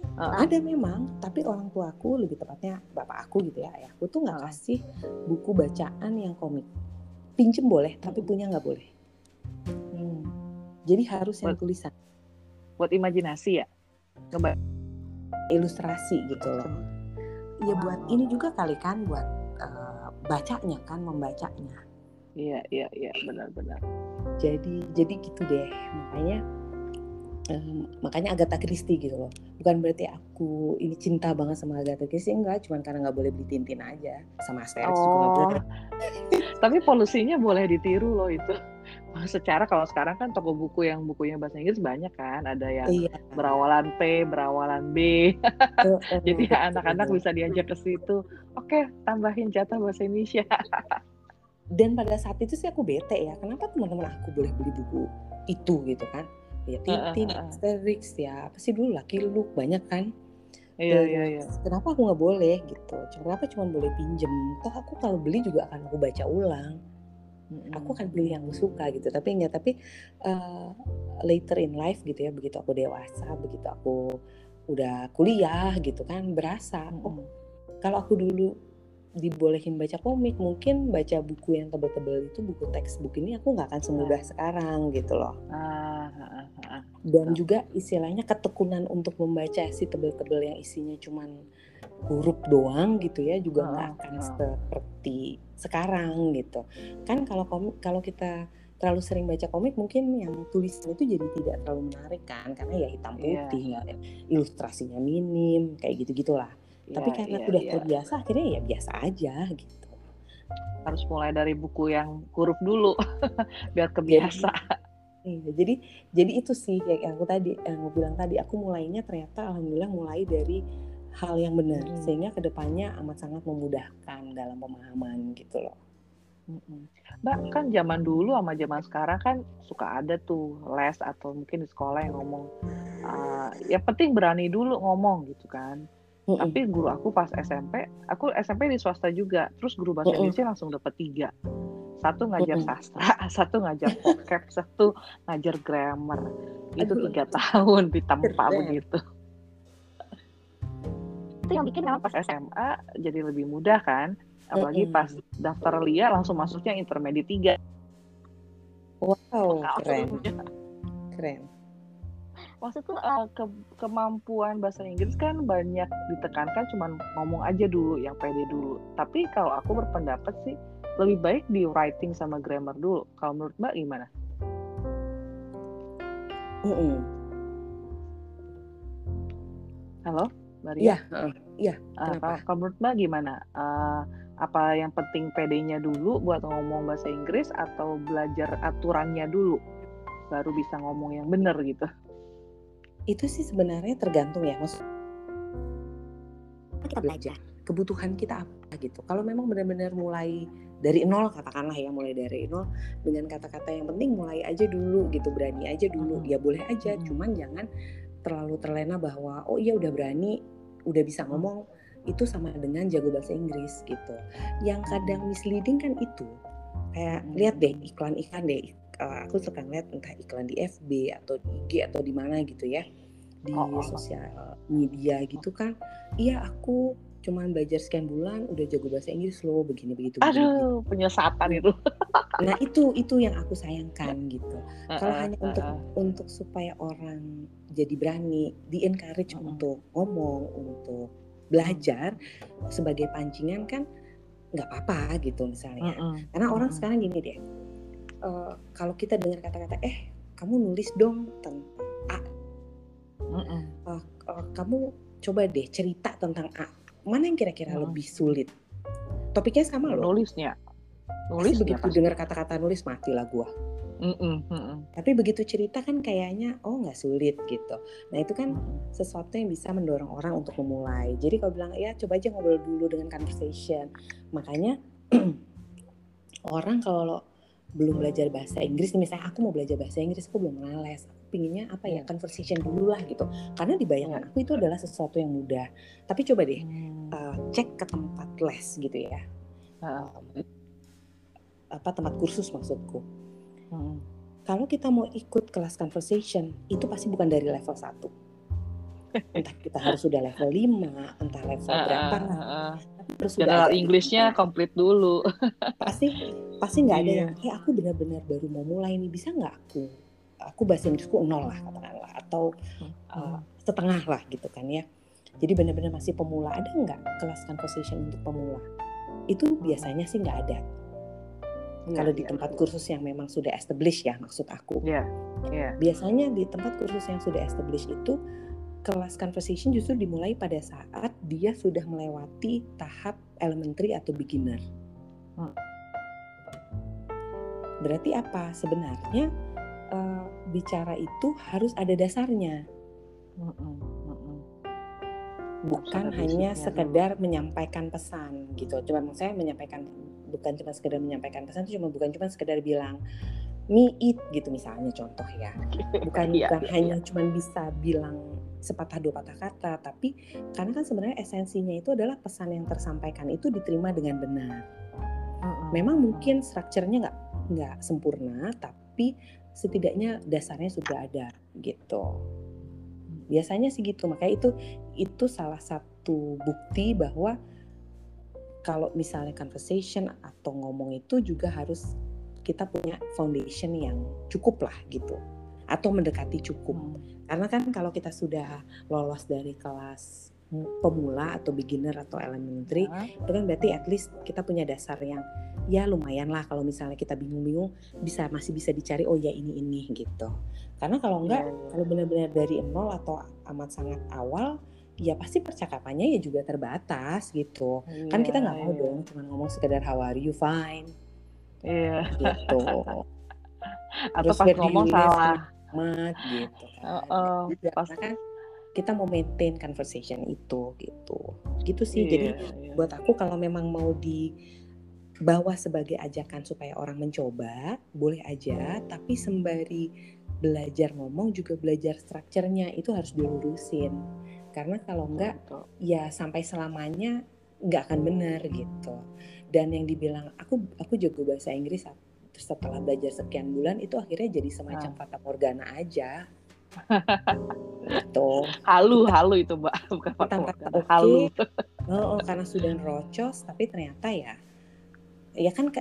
Heeh. ada memang tapi orang tua aku lebih tepatnya bapak aku gitu ya ayahku tuh nggak kasih buku bacaan yang komik pinjem boleh tapi punya nggak boleh. Hmm. jadi harus yang Buat- tulisan. Buat imajinasi ya. Ngebaca. ilustrasi gitu loh. Ya buat ini juga kali kan buat eh, bacanya kan membacanya. Iya, iya, iya, benar-benar. jadi jadi gitu deh. Makanya em, makanya Agatha Christie gitu loh. Bukan berarti aku ini cinta banget sama Agatha Christie enggak. Cuman karena nggak boleh beli Tintin aja. Sama Asterix juga Oh, boleh tapi polusinya boleh ditiru loh itu. Secara kalau sekarang kan toko buku yang bukunya bahasa Inggris banyak kan, ada yang iya berawalan P, berawalan B. Jadi anak-anak bisa diajak ke situ. Oke, tambahin jatah bahasa Indonesia. dan pada saat itu sih aku bete ya kenapa teman-teman aku boleh beli buku itu gitu kan ya Tintin. Asterix ya apa sih dulu Lucky Luke banyak kan Iya, iya, iya. kenapa aku nggak boleh gitu kenapa cuma boleh pinjem toh aku kalau beli juga akan aku baca ulang Mm-mm. aku akan pilih yang aku suka gitu tapi enggak tapi uh, later in life gitu ya begitu aku dewasa begitu aku udah kuliah gitu kan berasa oh Mm-mm. kalau aku dulu dibolehin baca komik mungkin baca buku yang tebel-tebel itu buku textbook ini aku nggak akan semudah sekarang gitu loh. Ah, ah, ah, ah. dan juga istilahnya ketekunan untuk membaca si tebel-tebel yang isinya cuman huruf doang gitu ya juga nggak akan seperti sekarang gitu. Kan kalau komik kalau kita terlalu sering baca komik mungkin yang tulisan itu jadi tidak terlalu menarik kan karena ya hitam Iya. putih nggak ilustrasinya minim kayak gitu gitulah tapi Iya, karena iya, udah iya. terbiasa akhirnya ya biasa aja gitu harus mulai dari buku yang huruf dulu biar kebiasa. Iya, jadi jadi itu sih yang aku tadi yang aku bilang tadi aku mulainya ternyata alhamdulillah mulai dari hal yang benar Hmm. sehingga ke depannya amat sangat memudahkan dalam pemahaman gitu loh. Mm-mm. Mbak kan zaman dulu sama zaman sekarang kan suka ada tuh les atau mungkin di sekolah yang ngomong uh, yang penting berani dulu ngomong gitu kan. Mm-mm. Tapi guru aku pas SMP, aku SMP di swasta juga, terus guru bahasa Mm-mm. Indonesia langsung dapat tiga. Satu ngajar Mm-mm. sastra, satu ngajar vocab, satu ngajar grammar. Itu Aduh. tiga tahun ditempa Keren. begitu. Itu yang bikin Kenapa pas SMA jadi lebih mudah kan? Apalagi Mm-mm. pas daftar LIA langsung masuknya intermediate tiga. Wow, keren, Langsungnya. Keren. Maksudku uh, ke- kemampuan bahasa Inggris kan banyak ditekankan cuman ngomong aja dulu yang pede dulu. Tapi kalau aku berpendapat sih lebih baik di writing sama grammar dulu. Kalau menurut Mbak gimana? Mm-mm. Halo, Mbak Ria? Iya, heeh. iya. Uh, kalau, kalau menurut Mbak gimana? Uh, apa yang penting pedenya dulu buat ngomong bahasa Inggris atau belajar aturannya dulu baru bisa ngomong yang benar gitu? Itu sih sebenarnya tergantung ya, maksud kita belajar. kebutuhan kita apa gitu. Kalau memang benar-benar mulai dari nol katakanlah ya mulai dari nol dengan kata-kata yang penting mulai aja dulu gitu berani aja dulu. Ya boleh aja cuman jangan terlalu terlena bahwa oh iya udah berani udah bisa ngomong. Itu sama dengan jago bahasa Inggris gitu. Yang kadang misleading kan itu. Kayak lihat deh iklan-iklan deh Eh, aku suka ngeliat entah iklan di FB atau di IG atau di mana gitu ya di Oh, oh. sosial media gitu kan iya aku cuman belajar sekian bulan udah jago bahasa Inggris loh begini begitu begini, begitu. Aduh, penyesatan itu. nah itu itu yang aku sayangkan gitu kalau Uh-uh, hanya untuk uh-uh. untuk supaya orang jadi berani di encourage Mm-mm. untuk ngomong untuk belajar sebagai pancingan kan nggak apa-apa gitu misalnya Mm-mm. karena orang sekarang gini deh eh, kalau kita dengar kata-kata eh kamu nulis dong tentang A eh, eh, kamu coba deh cerita tentang A mana yang kira-kira Mm. lebih sulit topiknya sama loh nulisnya Pasti nulisnya begitu dengar kata-kata nulis matilah gua Mm-mm, mm-mm. Tapi begitu cerita kan kayaknya oh nggak sulit gitu. Nah itu kan sesuatu yang bisa mendorong orang untuk memulai. Jadi kalau bilang ya coba aja ngobrol dulu dengan conversation. Makanya orang kalau belum belajar bahasa Inggris nih misalnya aku mau belajar bahasa Inggris aku belum pernah les aku pinginnya apa ya Iya. conversation dulu lah gitu. Karena di bayangan aku itu adalah sesuatu yang mudah. Tapi coba deh Hmm. uh, cek ke tempat les gitu ya. Um, apa tempat kursus maksudku. Mm. kalau kita mau ikut kelas conversation itu pasti bukan dari level 1 entah kita harus sudah level 5 entah level Ah, berapa ah. tapi harus sudah Englishnya komplit dulu. pasti pasti nggak ada Iya. yang eh aku benar-benar baru mau mulai nih bisa nggak aku aku bahasa Inggrisku nol lah katakanlah atau uh, setengah lah gitu kan ya jadi benar-benar masih pemula ada nggak kelas conversation untuk pemula itu biasanya sih nggak ada Iya, kalau di tempat iya. kursus yang memang sudah established ya maksud aku Iya, iya. biasanya di tempat kursus yang sudah established itu kelas conversation justru dimulai pada saat dia sudah melewati tahap elementary atau beginner. Hmm. Berarti apa? Sebenarnya eh, bicara itu harus ada dasarnya, Mm-mm, mm-mm. bukan ada hanya basicnya sekedar menyampaikan pesan gitu. Cuma saya menyampaikan bukan cuma sekedar menyampaikan pesan itu cuma bukan cuma sekedar bilang me eat gitu misalnya contoh ya. bukan Iya, bukan iya, hanya cuman bisa bilang sepatah dua patah kata. Tapi karena kan sebenarnya esensinya itu adalah pesan yang tersampaikan itu diterima dengan benar. Memang mungkin strukturnya nggak nggak sempurna tapi setidaknya dasarnya sudah ada gitu. Biasanya sih gitu. Makanya itu itu salah satu bukti bahwa kalau misalnya conversation atau ngomong itu juga harus kita punya foundation yang cukup lah gitu atau mendekati cukup. Karena kan kalau kita sudah lolos dari kelas pemula atau beginner atau elementary Nah, itu kan berarti at least kita punya dasar yang ya lumayan lah kalau misalnya kita bingung-bingung bisa masih bisa dicari oh ya ini ini gitu. Karena kalau enggak iya, iya. kalau benar-benar dari nol atau amat sangat awal ya pasti percakapannya ya juga terbatas gitu. Kan kita nggak mau Iya, dong cuma ngomong sekedar how are you? Fine. Iya. gitu. Atau Terus pas ngomong salah. Mat gitu kan. Heeh, Juga, pas- kan kita mau maintain conversation itu gitu. Gitu sih jadi Iya, buat aku kalau memang mau dibawa sebagai ajakan supaya orang mencoba boleh aja. Tapi sembari belajar ngomong juga belajar strukturnya itu harus dilurusin. Karena kalau enggak ya sampai selamanya nggak akan benar gitu. Dan yang dibilang aku aku jago bahasa Inggris setelah belajar sekian bulan itu akhirnya jadi semacam fata morgana aja gitu Halu, halu itu mbak, bukan merasa morgana, oke. halu. Oh, oh, karena sudah nerocos, tapi ternyata ya, ya kan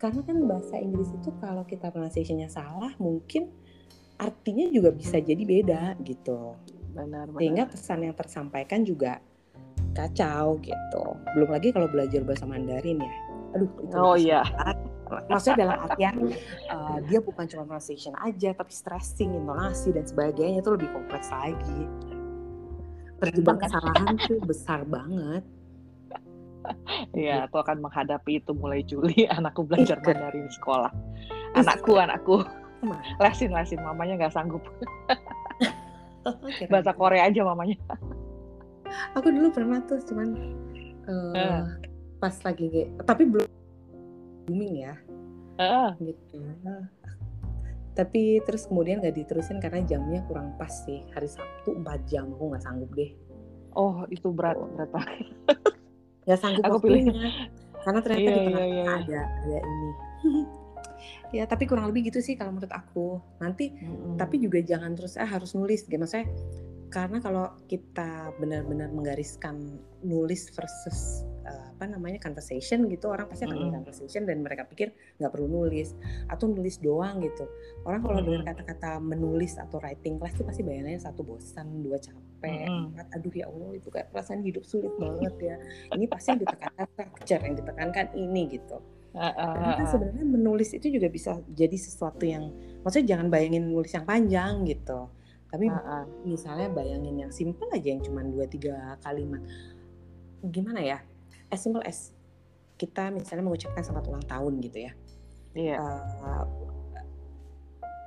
karena kan bahasa Inggris itu kalau kita pronunciation-nya salah, mungkin artinya juga bisa jadi beda gitu. Benar, benar. Sehingga pesan yang tersampaikan juga kacau gitu. Belum lagi kalau belajar bahasa Mandarin ya. Aduh, itu Oh iya. Maksudnya dalam artian uh, dia bukan cuma pronunciation aja, tapi stressing, intonasi dan sebagainya itu lebih kompleks lagi. Terjebak kesalahan tuh besar banget. Iya, aku akan menghadapi itu mulai Juli. Anakku belajar. Mandarin di sekolah. Anakku, anakku. Lesin, lesin. Mamanya nggak sanggup. Bahasa Korea aja mamanya. Aku dulu pernah tuh cuman uh, pas lagi tapi belum booming ya Heeh. gitu. Tapi terus kemudian nggak diterusin karena jamnya kurang pas sih. Hari Sabtu 4 jam aku nggak sanggup deh. Oh, itu berat, berat banget. Nggak sanggup Aku pilih-. Karena ternyata Iya, di iya, tengah iya, iya. ada ada ini. ya tapi kurang lebih gitu sih kalau menurut aku. Nanti Mm-mm. tapi juga jangan terus ah harus nulis gitu maksudnya karena kalau kita benar-benar menggariskan nulis versus eh, apa namanya conversation gitu orang pasti akan milih conversation dan mereka pikir nggak perlu nulis atau nulis doang gitu orang kalau dengar Mm-mm. kata-kata menulis atau writing class itu pasti bayangannya satu bosan dua capek Mm-mm. empat aduh ya allah itu kayak perasaan hidup sulit banget ya ini pasti yang ditekankan structure yang ditekankan ini gitu Heeh, karena kan sebenarnya menulis itu juga bisa jadi sesuatu yang maksudnya jangan bayangin nulis yang panjang gitu. Tapi Heeh. misalnya bayangin yang simple aja yang cuma dua tiga kalimat. Gimana ya? As simple as kita misalnya mengucapkan selamat ulang tahun gitu ya. Iya. Eh,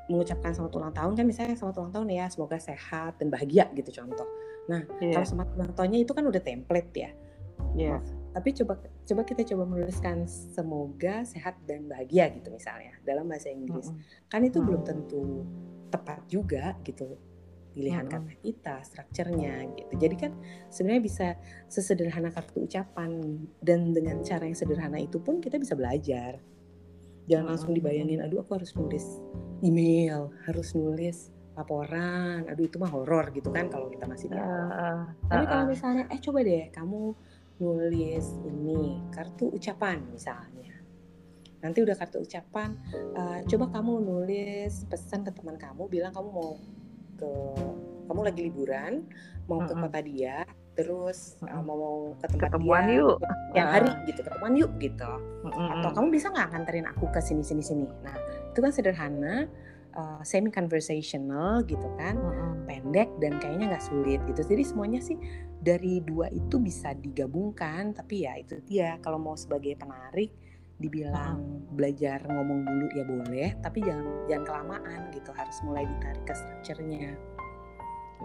mengucapkan selamat ulang tahun kan misalnya selamat ulang tahun ya semoga sehat dan bahagia gitu contoh. Nah Iya. kalau selamat ulang tahunnya itu kan udah template ya. Iya. Tapi coba coba kita coba menuliskan semoga sehat dan bahagia gitu misalnya dalam bahasa Inggris. Mm-mm. Kan itu Mm. belum tentu tepat juga gitu pilihan kata kita, strukturnya gitu. Jadi kan sebenarnya bisa sesederhana kartu ucapan dan dengan cara yang sederhana itu pun kita bisa belajar. Jangan langsung dibayangin, aduh aku harus nulis email, harus nulis laporan, aduh itu mah horor gitu kan kalau kita masih di. Ah, Tapi kalau misalnya, eh coba deh kamu nulis ini kartu ucapan misalnya. Nanti udah kartu ucapan, eh, coba kamu nulis pesan ke teman kamu, bilang kamu mau ke, kamu lagi liburan, mau ke kota dia, terus eh, Mm-mm. mau ke tempat Ketemuan dia, yuk. yang hari gitu, ketemuan yuk gitu. Mm-mm. Atau kamu bisa nggak nganterin aku ke sini sini sini. Nah itu kan sederhana, eh, semi conversational gitu kan Mm-mm. pendek dan kayaknya nggak sulit gitu. Jadi semuanya sih dari dua itu bisa digabungkan. Tapi ya itu dia kalau mau sebagai penarik dibilang belajar ngomong dulu ya boleh, tapi jangan jangan kelamaan gitu. Harus mulai ditarik ke structure-nya.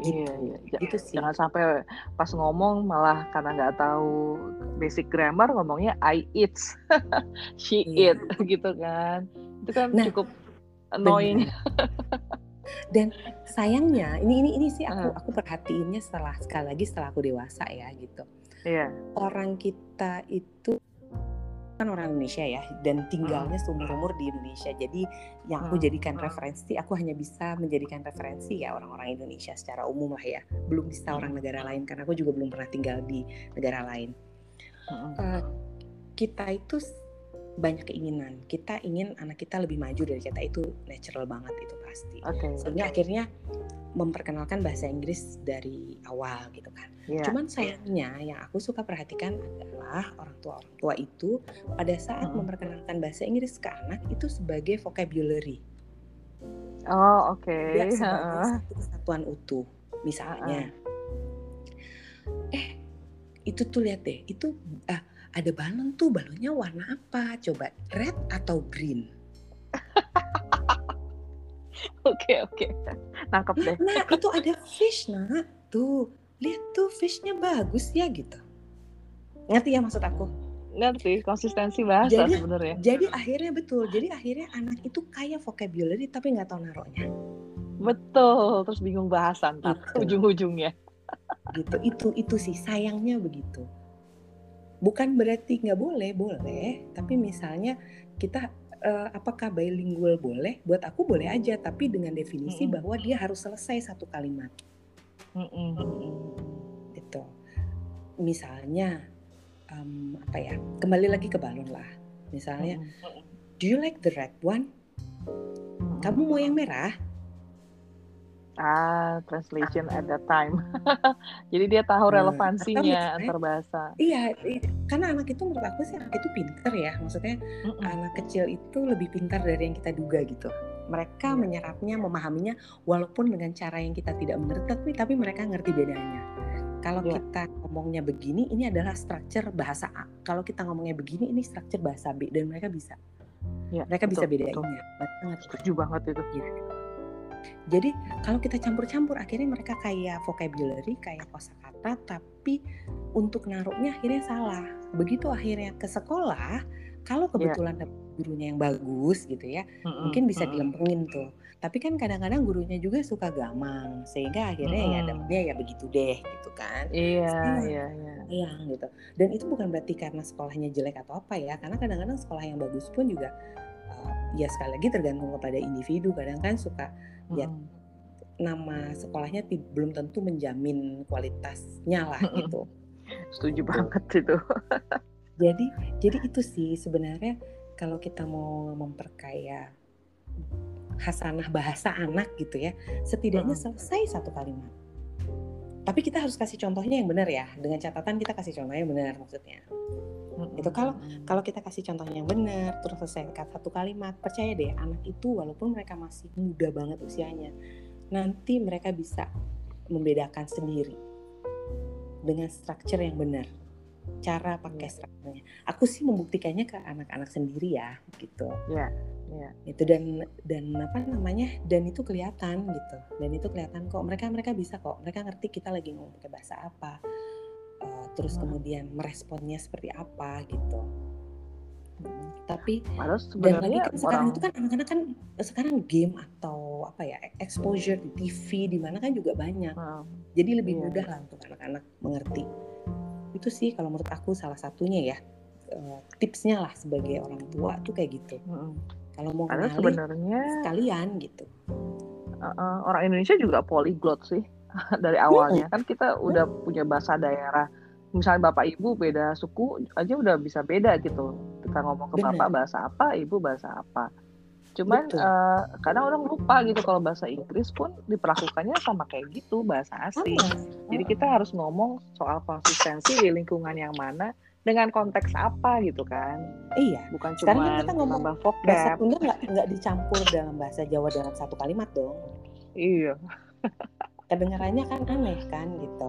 Iya, iya. Gitu sih. Jangan sampai pas ngomong malah karena nggak tahu basic grammar ngomongnya I eat, she Iya. eat gitu kan. Itu kan Nah, cukup annoying. Dan sayangnya ini ini ini sih aku Ah. aku perhatiinnya setelah sekali lagi setelah aku dewasa ya gitu. Iya. Orang kita itu kan orang Indonesia ya dan tinggalnya seumur umur di Indonesia. Jadi yang aku Hmm. jadikan referensi, aku hanya bisa menjadikan referensi ya orang-orang Indonesia secara umum lah ya. Belum bisa orang negara lain karena aku juga belum pernah tinggal di negara lain. Eh, kita itu banyak keinginan. Kita ingin anak kita lebih maju dari kita itu natural banget itu pasti. Oke. Sehingga akhirnya memperkenalkan bahasa Inggris dari awal gitu kan. Iya. Cuman sayangnya yang aku suka perhatikan adalah orang tua orang tua itu pada saat Mm-mm. memperkenalkan bahasa Inggris ke anak itu sebagai vocabulary, Oh, oke. tidak sebagai Heeh. satu kesatuan utuh. Misalnya, eh itu tuh lihat deh, itu ah, ada balon tuh, balonnya warna apa? Coba red atau green? Oke, oke. Nangkep deh. Nah itu ada fish nak, tuh lihat tuh fishnya bagus ya gitu. Ngerti ya maksud aku? Ngerti konsistensi bahasa Jadi- sebenarnya. Jadi akhirnya betul. Jadi akhirnya anak itu kaya vocabulary tapi nggak tahu naruhnya. Betul. Terus bingung bahasa ntar Gitu. ujung-ujungnya. Gitu. Itu itu sih sayangnya begitu. Bukan berarti nggak boleh, boleh. Tapi misalnya kita eh, apakah bilingual boleh? Buat aku boleh aja, tapi dengan definisi Mm-mm. bahwa dia harus selesai satu kalimat. Mm-mm. Gitu. Misalnya em, apa ya? Kembali lagi ke balon lah. Misalnya, Mm-mm. do you like the red one? Kamu mau yang merah? Ah, translation at that time. Jadi dia tahu Nah, relevansinya misalnya- antar bahasa. Iya, karena anak itu menurut aku sih anak itu pinter ya. Maksudnya Mm-mm. anak kecil itu lebih pintar dari yang kita duga gitu. Mereka Iya. menyerapnya, memahaminya walaupun dengan cara yang kita tidak mengerti, tapi tapi mereka ngerti bedanya. Kalau Iya. kita ngomongnya begini, ini adalah structure bahasa A. Kalau kita ngomongnya begini, ini structure bahasa B dan mereka bisa. Iya, Mereka bisa betul, bedainnya. betul. Mereka ngerti. Setuju banget itu. Gitu. Jadi kalau kita campur-campur akhirnya mereka kayak vocabulary, kayak kosakata, tapi untuk naruhnya akhirnya salah. Begitu akhirnya ke sekolah, kalau kebetulan dapet gurunya yang bagus gitu ya, Mm-mm, mungkin bisa mm-mm. dilempengin tuh. Tapi kan kadang-kadang gurunya juga suka gamang, sehingga akhirnya ya Mm-mm. dapetnya ya begitu deh gitu kan. Iya, iya, iya. Sayang gitu. Dan itu bukan berarti karena sekolahnya jelek atau apa ya, karena kadang-kadang sekolah yang bagus pun juga uh, ya sekali lagi tergantung kepada individu. Kadang kan suka Ya, Mm-mm. nama sekolahnya belum tentu menjamin kualitasnya lah Mm-mm. gitu. Setuju banget itu. Jadi jadi itu sih sebenarnya kalau kita mau memperkaya hasanah bahasa anak gitu ya, setidaknya Mm-mm. selesai satu kalimat. Tapi kita harus kasih contohnya yang benar ya, dengan catatan kita kasih contohnya yang benar maksudnya. Itu kalau-. Kalau kita kasih contohnya yang benar, terus selesai satu kalimat, percaya deh anak itu walaupun mereka masih muda banget usianya, nanti mereka bisa membedakan sendiri dengan structure yang benar, cara pakai strukturnya. Aku sih membuktikannya ke anak-anak sendiri ya, gitu. Iya, Iya. itu dan dan apa namanya dan itu kelihatan gitu dan itu kelihatan kok mereka mereka bisa kok mereka ngerti kita lagi ngomong pakai bahasa apa Eh, terus Hmm. kemudian meresponnya seperti apa gitu tapi Padahal dan lagi kan sekarang orang itu kan anak-anak kan sekarang game atau apa ya exposure di TV di mana kan juga banyak Hmm, jadi lebih Iya. mudah lah untuk anak-anak mengerti itu sih kalau menurut aku salah satunya ya eh, tipsnya lah sebagai orang tua tuh kayak gitu hmm. kalau mau kenalin sebenarnya sekalian gitu uh, uh, orang Indonesia juga polyglot sih dari awalnya. Kan kita udah punya bahasa daerah. Misalnya bapak ibu beda suku aja udah bisa beda gitu. Kita ngomong ke Benar. bapak bahasa apa ibu bahasa apa. Cuman Betul. uh, kadang orang lupa gitu kalau bahasa Inggris pun diperlakukannya sama kayak gitu bahasa asing. Sama. jadi kita harus ngomong soal konsistensi di lingkungan yang mana dengan konteks apa gitu kan. Iya. Bukan kan cuma kita ngomong bahasa vocab. Sunda nggak nggak dicampur dalam bahasa Jawa dalam satu kalimat dong. Iya kedengarannya kan aneh kan gitu.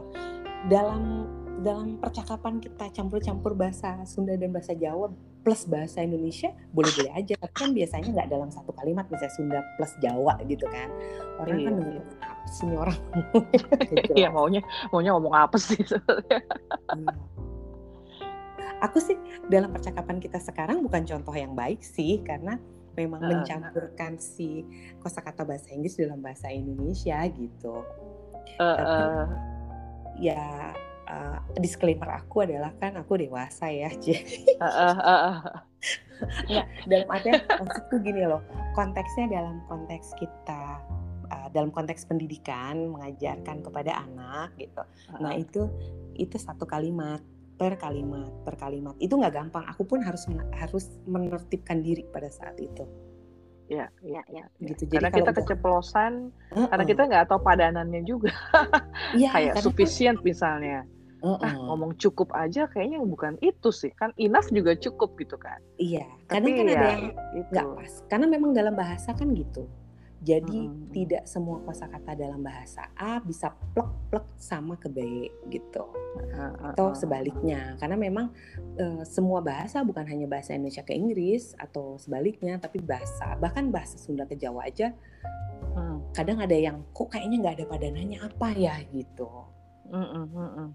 Dalam dalam percakapan kita campur-campur bahasa Sunda dan bahasa Jawa plus bahasa Indonesia boleh-boleh aja. Tapi kan biasanya nggak dalam satu kalimat misalnya Sunda plus Jawa gitu kan. Orang kan Iya. dengerin apa sih ini orang? Gitu Iya maunya maunya ngomong apa sih? Sebenarnya Iya. Aku sih dalam percakapan kita sekarang bukan contoh yang baik sih karena memang mencampurkan si kosakata bahasa Inggris dalam bahasa Indonesia gitu. Eh, Tapi eh, ya uh, disclaimer aku adalah kan aku dewasa ya. Jadi eh, eh, eh, eh. nggak dalam artian maksudku gini loh, konteksnya dalam konteks kita uh, dalam konteks pendidikan mengajarkan kepada anak gitu. Nah itu itu satu kalimat per kalimat per kalimat itu nggak gampang. Aku pun harus harus menertibkan diri pada saat itu. Iya, Ya, ya. Gitu. Jadi karena kita keceplosan, Heeh. karena kita nggak tahu padanannya juga. Iya, Kayak kan- sufficient misalnya. Heeh. Ah, ngomong cukup aja kayaknya bukan itu sih. Kan enough juga cukup gitu kan. Iya, kadang Tapi kan ada ya yang itu. nggak pas. Karena memang dalam bahasa kan gitu. Jadi Mm-mm. tidak semua kosakata dalam bahasa A bisa plek-plek sama ke B gitu. Atau sebaliknya. Karena memang eh, semua bahasa bukan hanya bahasa Indonesia ke Inggris atau sebaliknya, tapi bahasa bahkan bahasa Sunda ke Jawa aja Hmm, kadang ada yang kok kayaknya nggak ada padanannya apa ya gitu. mm, mm, mm, mm.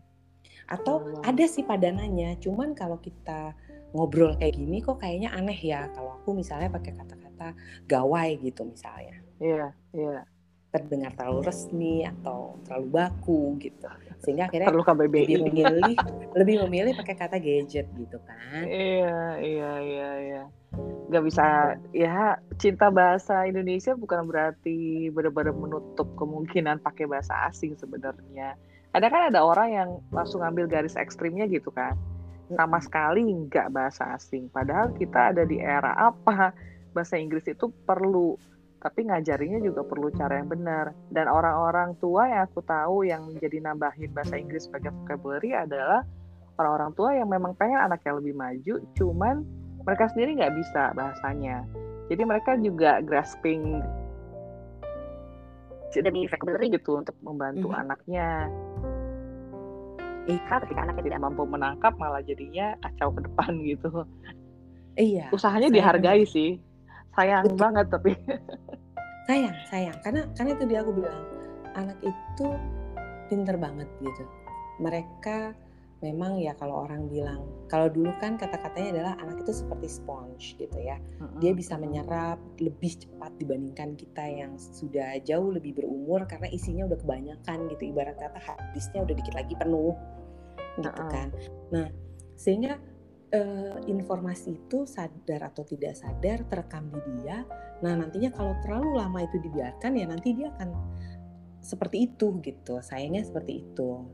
Atau Betul. ada sih padanannya, cuman kalau kita ngobrol kayak gini kok kayaknya aneh ya kalau aku misalnya pakai kata-kata gawai gitu misalnya. Iya, iya. terdengar terlalu resmi atau terlalu baku gitu sehingga akhirnya Perlu lebih memilih lebih memilih pakai kata gadget gitu kan Iya, iya, iya, iya. Gak bisa, ya cinta bahasa Indonesia bukan berarti benar-benar menutup kemungkinan pakai bahasa asing sebenarnya. Ada kan ada orang yang langsung ambil garis ekstrimnya gitu kan. Sama sekali nggak bahasa asing. Padahal kita ada di era apa? Bahasa Inggris itu perlu. Tapi ngajarinnya juga perlu cara yang benar. Dan orang-orang tua yang aku tahu yang menjadi nambahin bahasa Inggris sebagai vocabulary adalah orang-orang tua yang memang pengen anaknya lebih maju, cuman mereka sendiri nggak bisa bahasanya. Jadi mereka juga grasping Demi vocabulary gitu untuk membantu Mhm. anaknya. Iya. Karena ketika anaknya tidak mampu menangkap malah jadinya kacau ke depan gitu. iya Usahanya sayang. dihargai sih. Sayang Betul. banget tapi. sayang sayang. Karena karena itu dia aku bilang anak itu pinter banget gitu. Mereka memang ya kalau orang bilang kalau dulu kan kata-katanya adalah anak itu seperti sponge gitu ya. Dia bisa menyerap lebih cepat dibandingkan kita yang sudah jauh lebih berumur karena isinya udah kebanyakan gitu. Ibarat kata habisnya udah dikit lagi penuh gitu kan. Nah sehingga eh, informasi itu sadar atau tidak sadar terekam di dia nah nantinya kalau terlalu lama itu dibiarkan ya nanti dia akan seperti itu gitu sayangnya seperti itu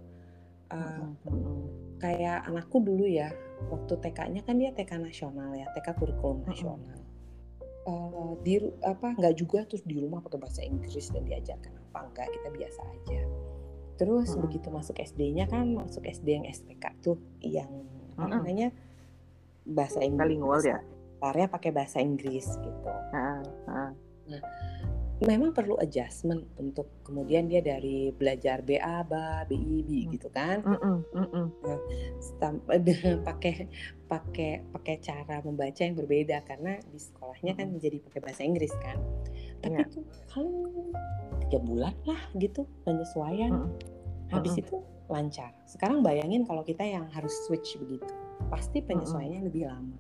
Mm-mm. kayak anakku dulu ya waktu TK-nya kan dia TK nasional ya TK kurikulum nasional Eh, di apa nggak juga terus di rumah pakai bahasa Inggris dan diajarkan apa enggak kita biasa aja terus Mm-mm. begitu masuk SD-nya kan masuk SD yang SPK tuh yang apa Mm-mm. namanya bahasa Inggris Bilingual ya? Dasarnya pakai bahasa Inggris gitu Heeh, heeh. memang perlu adjustment untuk kemudian dia dari belajar BA, BA, BI, B Hmm. gitu kan. Dengan pakai pakai pakai cara membaca yang berbeda karena di sekolahnya kan menjadi pakai bahasa Inggris kan. Tapi Iya. itu paling tiga bulan lah gitu penyesuaian. Habis itu lancar. Sekarang bayangin kalau kita yang harus switch begitu, pasti penyesuaiannya lebih lama.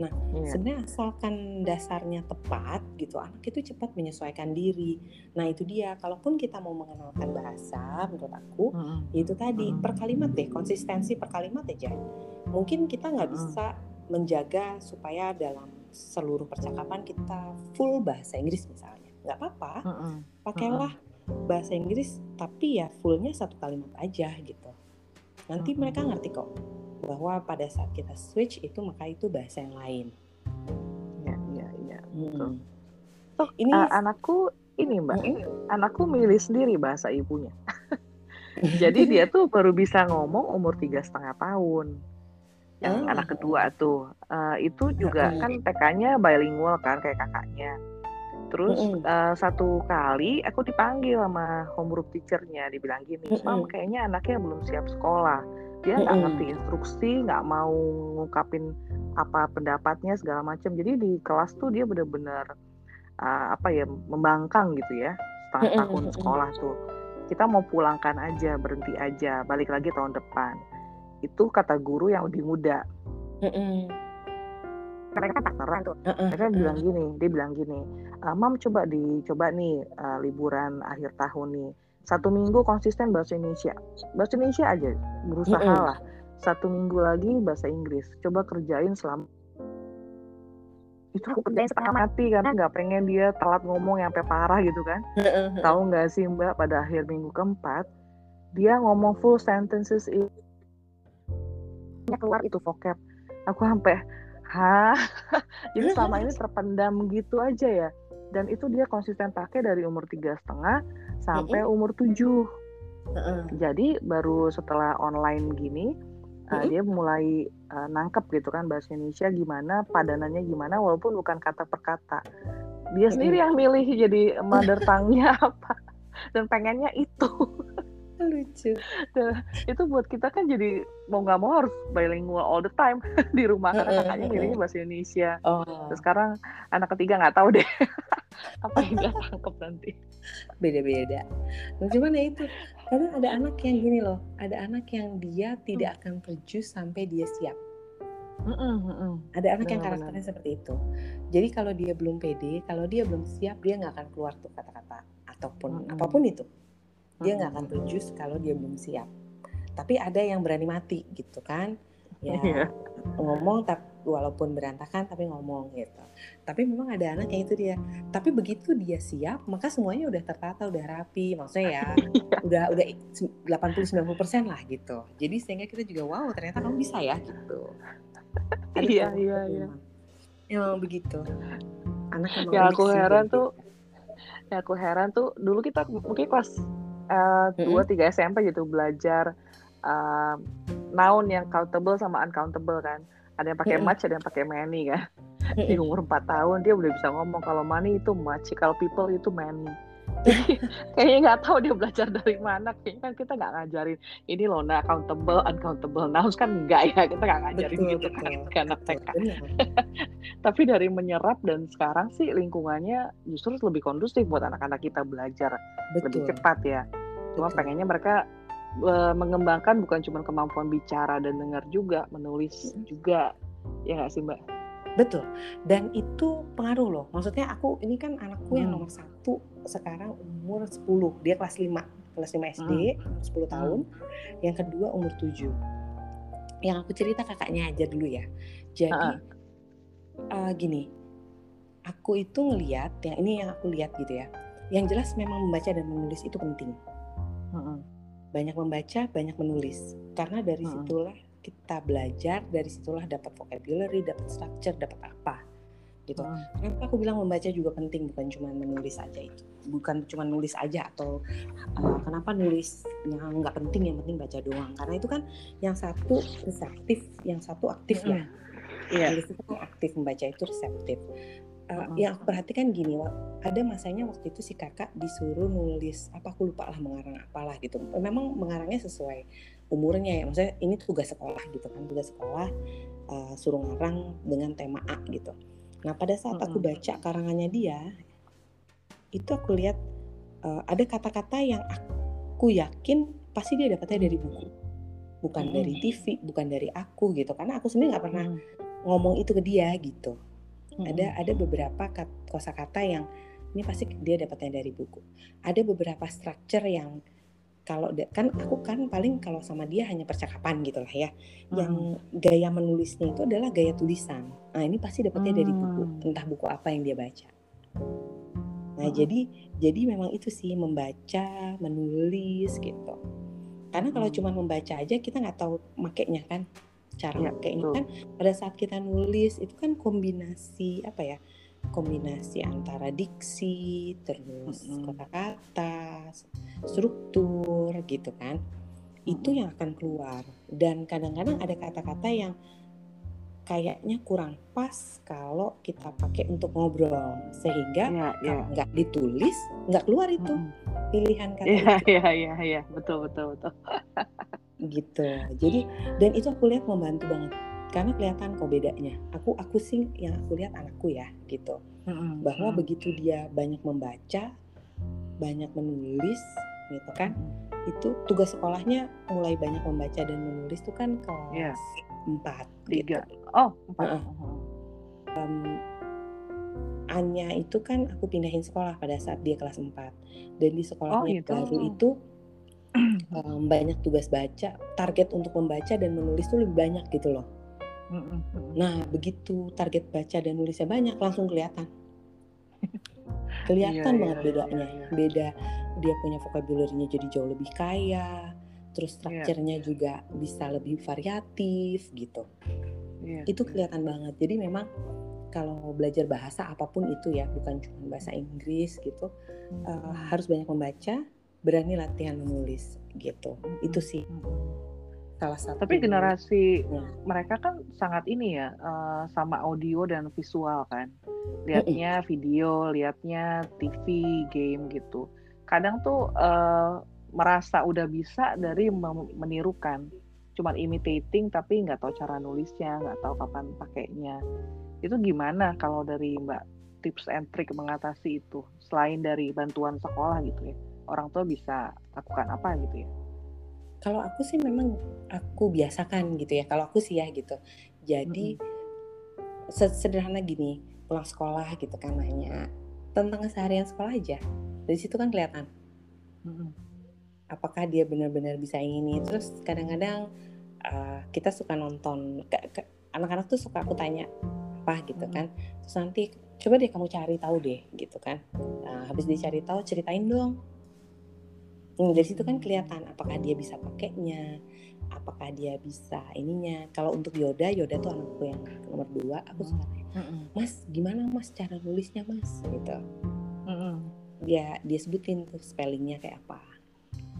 Iya. Sebenarnya asalkan dasarnya tepat gitu, anak itu cepat menyesuaikan diri. Nah itu dia, kalaupun kita mau mengenalkan bahasa, menurut aku Mm-mm. itu tadi Mm-mm. per kalimat deh, konsistensi per kalimat aja. Mungkin kita nggak bisa menjaga supaya dalam seluruh percakapan kita full bahasa Inggris misalnya, nggak apa-apa, pakailah bahasa Inggris tapi ya fullnya satu kalimat aja gitu. Nanti mereka ngerti kok bahwa pada saat kita switch itu maka itu bahasa yang lain. Iya, iya, iya. Hmm. Toh, Ini eh, anakku ini mbak, Mm-mm. anakku milih sendiri bahasa ibunya. Jadi dia tuh baru bisa ngomong umur tiga setengah tahun. Yang Ah. anak kedua tuh, Eh, itu juga Mm-mm. kan TK-nya bilingual kan kayak kakaknya. Terus Mm-mm. eh, satu kali aku dipanggil sama homework teachernya, dibilang gini, Mam Mm-mm. kayaknya anaknya belum siap sekolah. Dia nggak Mm-mm. ngerti instruksi, nggak mau ngungkapin apa pendapatnya segala macam. Jadi di kelas tuh dia bener-bener eh, apa ya membangkang gitu ya setengah Mm-mm, tahun mm-mm. sekolah tuh. Kita mau pulangkan aja, berhenti aja, balik lagi tahun depan. Itu kata guru yang lebih muda. Mm-mm. Mereka kan tak tuh. Mereka bilang gini dia bilang gini "Ah, mam coba dicoba nih eh, liburan akhir tahun nih satu minggu konsisten bahasa Indonesia. Bahasa Indonesia aja berusaha lah. Satu minggu lagi bahasa Inggris. Coba kerjain selama itu aku kerjain setengah mati karena nggak pengen dia telat ngomong yang sampai parah gitu kan. Tahu nggak sih mbak pada akhir minggu keempat dia ngomong full sentences itu keluar itu vocab. Aku sampai hah? Jadi selama ini terpendam gitu aja ya. Dan itu dia konsisten pakai dari umur tiga setengah sampai umur tujuh. Uh-uh. jadi baru setelah online gini uh, Mm-mm. dia mulai uh, nangkep gitu kan bahasa Indonesia gimana padanannya gimana walaupun bukan kata per kata. Dia sendiri yang milih jadi mother tongue-nya apa dan pengennya itu Lucu. itu buat kita kan jadi mau nggak mau harus bilingual all the time di rumah karena kakaknya milihnya bahasa Indonesia Oh, terus sekarang anak ketiga nggak tahu deh apa yang dia tangkep nanti beda-beda. Nah, cuman ya itu, kadang ada anak yang gini loh, ada anak yang dia tidak akan produce sampai dia siap. Mm-mm. Ada anak yang karakternya seperti itu. Jadi kalau dia belum pede, kalau dia belum siap, dia nggak akan keluar tuh kata-kata ataupun apa pun itu. Dia nggak Mm-mm. akan produce kalau dia belum siap. Tapi ada yang berani mati gitu kan? Ya Iya. ngomong tapi walaupun berantakan tapi ngomong gitu. Tapi memang ada anak yang itu dia. Tapi begitu dia siap, maka semuanya udah tertata, udah rapi. Maksudnya ya udah udah 80 90% lah gitu. Jadi sehingga kita juga wow, ternyata kamu bisa ya gitu. Iya, iya, memang. iya. Memang begitu. Anak emang Ya, aku heran kayak tuh, gitu. ya aku heran tuh dulu kita mungkin kelas eh, dua tiga SMP gitu belajar eh, noun yang countable sama uncountable kan. Ada yang pakai Mm-mm. much ada yang pakai many kan. Di umur 4 tahun dia udah bisa ngomong kalau money itu much kalau people itu many. Jadi kayaknya nggak tahu dia belajar dari mana. Kayaknya kan kita nggak ngajarin ini loh nah countable uncountable nouns. Kan enggak ya kita nggak ngajarin Betul, gitu kan betul, ke anak. TK tapi dari menyerap dan sekarang sih lingkungannya justru lebih kondusif buat anak-anak kita belajar lebih Betul. cepat ya. Cuma Betul. pengennya mereka eh, mengembangkan bukan cuma kemampuan bicara dan dengar juga, menulis juga. Ya nggak sih Mbak? Betul. Dan itu pengaruh loh. Maksudnya aku ini kan anakku yang Hmm. nomor satu sekarang umur 10. Dia kelas 5. Kelas 5 SD, umur 10 tahun. Yang kedua umur 7. Yang aku cerita kakaknya aja dulu ya. Jadi Ha-ha. eh, gini. Aku itu ngeliat, yang ini yang aku lihat gitu ya. Yang jelas memang membaca dan menulis itu penting. Banyak membaca, banyak menulis. Karena dari Hmm. situlah kita belajar, dari situlah dapat vocabulary, dapat structure, dapat apa. Gitu. Mm. Kenapa aku bilang membaca juga penting bukan cuma menulis aja itu bukan cuma nulis aja atau uh, kenapa nulis yang nggak penting yang penting baca doang karena itu kan yang satu reseptif yang satu aktif ya Iya. nulis itu kan aktif membaca itu reseptif uh, Mm-mm. yang aku perhatikan gini ada masanya waktu itu si kakak disuruh nulis apa aku lupa lah mengarang apalah gitu memang mengarangnya sesuai umurnya ya maksudnya ini tugas sekolah gitu kan tugas sekolah uh, suruh ngarang dengan tema A gitu nah pada saat aku Mm-mm. baca karangannya dia itu aku lihat uh, ada kata-kata yang aku yakin pasti dia dapatnya dari buku bukan Mm-mm. dari TV bukan dari aku gitu karena aku sendiri nggak pernah Mm-mm. ngomong itu ke dia gitu Mm-mm. ada ada beberapa kat- kosakata yang ini pasti dia dapatnya dari buku ada beberapa structure yang kalau kan aku kan paling kalau sama dia hanya percakapan gitu lah ya yang gaya menulisnya itu adalah gaya tulisan nah ini pasti dapatnya dari buku Hmm. entah buku apa yang dia baca nah Mm-mm. jadi jadi memang itu sih membaca menulis gitu karena kalau Hmm. cuma membaca aja kita nggak tahu makainya kan cara makainya betul. kan pada saat kita nulis itu kan kombinasi apa ya kombinasi antara diksi terus kata-kata struktur gitu kan itu yang akan keluar dan kadang-kadang ada kata-kata yang kayaknya kurang pas kalau kita pakai untuk ngobrol sehingga Iya, iya. nggak ditulis nggak keluar itu pilihan kata Iya, itu iya, iya, iya, betul, betul, betul. gitu jadi dan itu aku lihat membantu banget karena kelihatan kok bedanya aku aku sih yang aku lihat anakku ya gitu bahwa begitu dia banyak membaca banyak menulis gitu kan itu tugas sekolahnya mulai banyak membaca dan menulis tuh kan Iya. kelas 4 Tiga. gitu. Oh, empat. Heeh. Anya itu kan aku pindahin sekolah pada saat dia kelas 4 dan di sekolahnya gitu. baru itu em, banyak tugas baca target untuk membaca dan menulis tuh lebih banyak gitu loh nah begitu target baca dan nulisnya banyak langsung kelihatan kelihatan Iya, banget iya, bedanya iya, iya. beda dia punya vocabulary-nya jadi jauh lebih kaya terus Iya. structure-nya juga bisa lebih variatif gitu Iya, itu iya. kelihatan banget jadi memang kalau belajar bahasa apa pun itu ya bukan cuma bahasa Inggris gitu eh, harus banyak membaca berani latihan menulis gitu itu sih salah satu Tapi generasi Ya. mereka kan sangat ini ya eh, sama audio dan visual kan. Lihatnya video, lihatnya TV, game gitu. Kadang tuh eh, merasa udah bisa dari menirukan. Cuman imitating tapi nggak tahu cara nulisnya, nggak tahu kapan pakainya. Itu gimana kalau dari Mbak tips and trick mengatasi itu selain dari bantuan sekolah gitu ya. Orang tua bisa lakukan apa gitu ya? kalau aku sih memang aku biasakan gitu ya kalau aku sih ya gitu. Jadi se- sederhana gini pulang sekolah gitu kan nanya tentang keseharian sekolah aja. Dari situ kan kelihatan. Mm-mm. apakah dia benar-benar bisa ini terus kadang-kadang uh, kita suka nonton anak-anak tuh suka aku tanya apa? gitu Hmm. kan. Terus nanti coba deh kamu cari tahu deh gitu kan. Nah, habis dicari tahu ceritain dong Hmm, dari situ kan kelihatan apakah dia bisa pakainya apakah dia bisa ininya. Kalau untuk Yoda Yoda tuh anakku yang nomor dua aku suka. Tanya Mm-mm. Mas gimana Mas cara nulisnya Mas? Gitu. Mm-mm. dia dia sebutin tuh spellingnya kayak apa.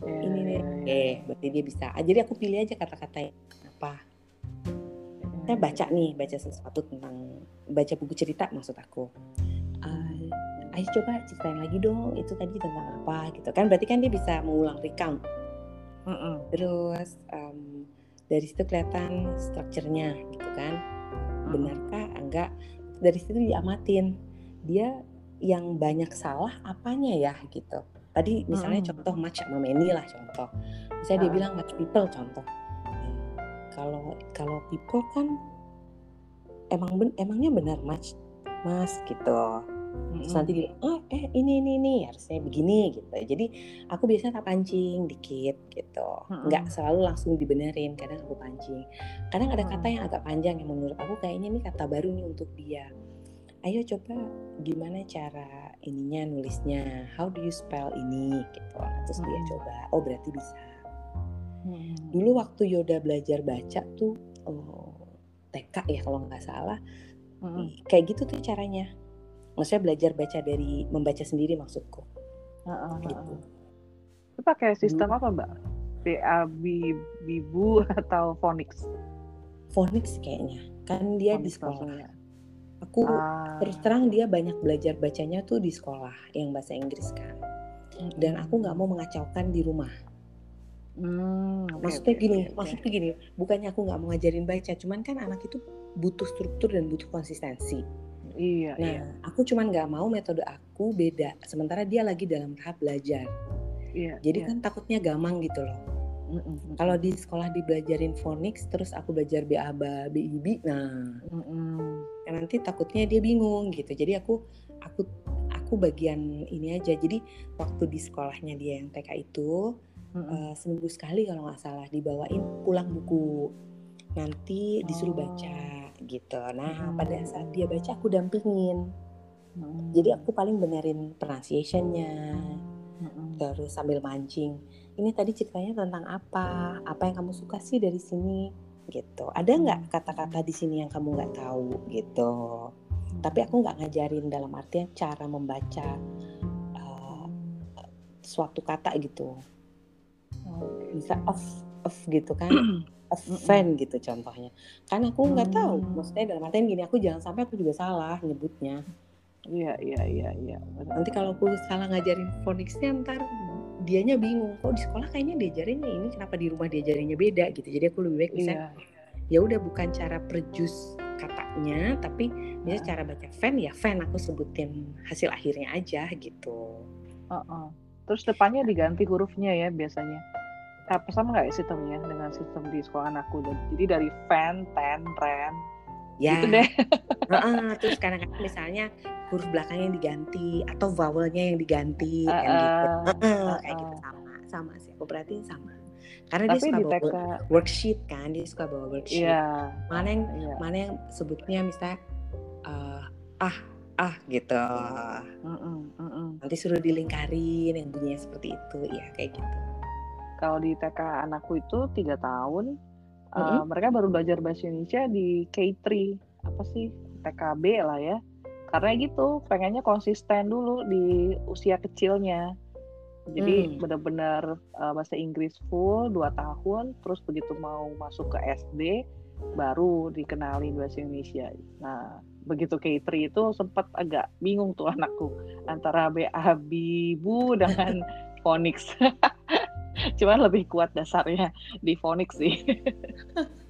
Ya, ini nih ya, ya. eh berarti dia bisa. Ah, jadi aku pilih aja kata-kata apa. Saya baca nih baca sesuatu tentang baca buku cerita maksud aku. Ah, ayo coba ceritain lagi dong itu tadi tentang apa gitu. Kan berarti kan dia bisa mengulang recount. Mm-mm. terus em, dari situ kelihatan strukturnya gitu kan. Benarkah? Enggak. Dari situ diamatin. Dia yang banyak salah apanya ya gitu. Tadi misalnya Mm-mm. contoh match sama Manny lah contoh. Misalnya dia Ah. bilang match people contoh. Kalau kalau people kan emang ben, emangnya benar match mas gitu terus nanti dia oh eh ini ini ini harusnya begini gitu. Jadi aku biasanya tak pancing dikit gitu. Nggak selalu langsung dibenerin kadang aku pancing. Kadang ada kata yang agak panjang yang menurut aku kayaknya ini kata baru nih untuk dia. Ayo coba gimana cara ininya nulisnya? How do you spell ini? Gitu. Terus dia coba oh berarti bisa. Dulu waktu Yoda belajar baca tuh oh, TK ya kalau nggak salah. Kayak gitu tuh caranya maksudnya belajar baca dari membaca sendiri maksudku Heeh, gitu heeh. Itu pakai sistem apa mbak? BAB, Bibu atau Phonics? phonics kayaknya kan dia di Phonics langsung sekolah ya. Aku Ah. terus terang dia banyak belajar bacanya tuh di sekolah yang bahasa Inggris kan. Dan aku nggak mau mengacaukan di rumah. Hmm, Maksudnya gini, oke. maksudnya gini, bukannya aku nggak mau ngajarin baca, cuman kan anak itu butuh struktur dan butuh konsistensi. Iya, Nah, iya, aku cuman nggak mau metode aku beda, sementara dia lagi dalam tahap belajar. iya. Jadi iya. kan takutnya gamang gitu loh. Mm-mm, mm-mm. Kalau di sekolah dibelajarin phonics, terus aku belajar BABA, BIB, nah Mm-mm. kan nanti takutnya dia bingung gitu. Jadi aku aku aku bagian ini aja. Jadi waktu di sekolahnya dia yang TK itu Mm-mm. eh, seminggu sekali kalau nggak salah dibawain pulang buku. Nanti disuruh Oh. baca gitu. Nah Hmm. pada saat dia baca aku dampingin. Mm-mm. Jadi aku paling benerin pronunciation-nya, Mm-mm. terus sambil mancing. Ini tadi ceritanya tentang apa? Apa yang kamu suka sih dari sini? Gitu. Ada nggak kata-kata di sini yang kamu nggak tahu? Gitu. Tapi aku nggak ngajarin dalam artian cara membaca uh, suatu kata gitu. Oke. Bisa of of gitu kan? A fan gitu contohnya. Kan aku nggak tahu. Hmm. Maksudnya dalam artian gini, aku jangan sampai aku juga salah nyebutnya. Iya, iya, iya, iya. Nanti kalau aku salah ngajarin phonicsnya ntar dianya bingung kok di sekolah kayaknya diajarinnya ini kenapa di rumah diajarinnya beda gitu jadi aku lebih baik bisa Iya. ya udah bukan cara perjus katanya tapi bisa Nah. cara baca fan ya fan aku sebutin hasil akhirnya aja gitu Heeh. Terus depannya diganti hurufnya ya biasanya. Apa sama nggak ya sistemnya dengan sistem di sekolah anakku? Jadi dari fan, ten, ren, ya gitu deh. heeh, terus kadang-kadang misalnya huruf belakangnya diganti atau vowelnya yang diganti kan gitu Heeh, Heeh, kayak heeh. gitu sama sama sih aku perhatiin sama karena dia Tapi suka di bawa worksheet kan dia suka bawa worksheet iya, mana yang iya. mana yang sebutnya misalnya eh, ah ah gitu Mm-mm, mm-mm. nanti suruh dilingkarin yang bunyinya seperti itu ya kayak gitu Kalau di TK anakku itu tiga tahun, eh, Mm-mm. mereka baru belajar bahasa Indonesia di K3, apa sih TKB lah ya. Karena gitu, pengennya konsisten dulu di usia kecilnya. Jadi Hmm. benar-benar eh, bahasa Inggris full 2 tahun, terus begitu mau masuk ke SD baru dikenalin bahasa Indonesia. Nah, begitu K3 itu sempat agak bingung tuh anakku antara BAB Bu dengan phonics. Cuman lebih kuat dasarnya di phonics sih.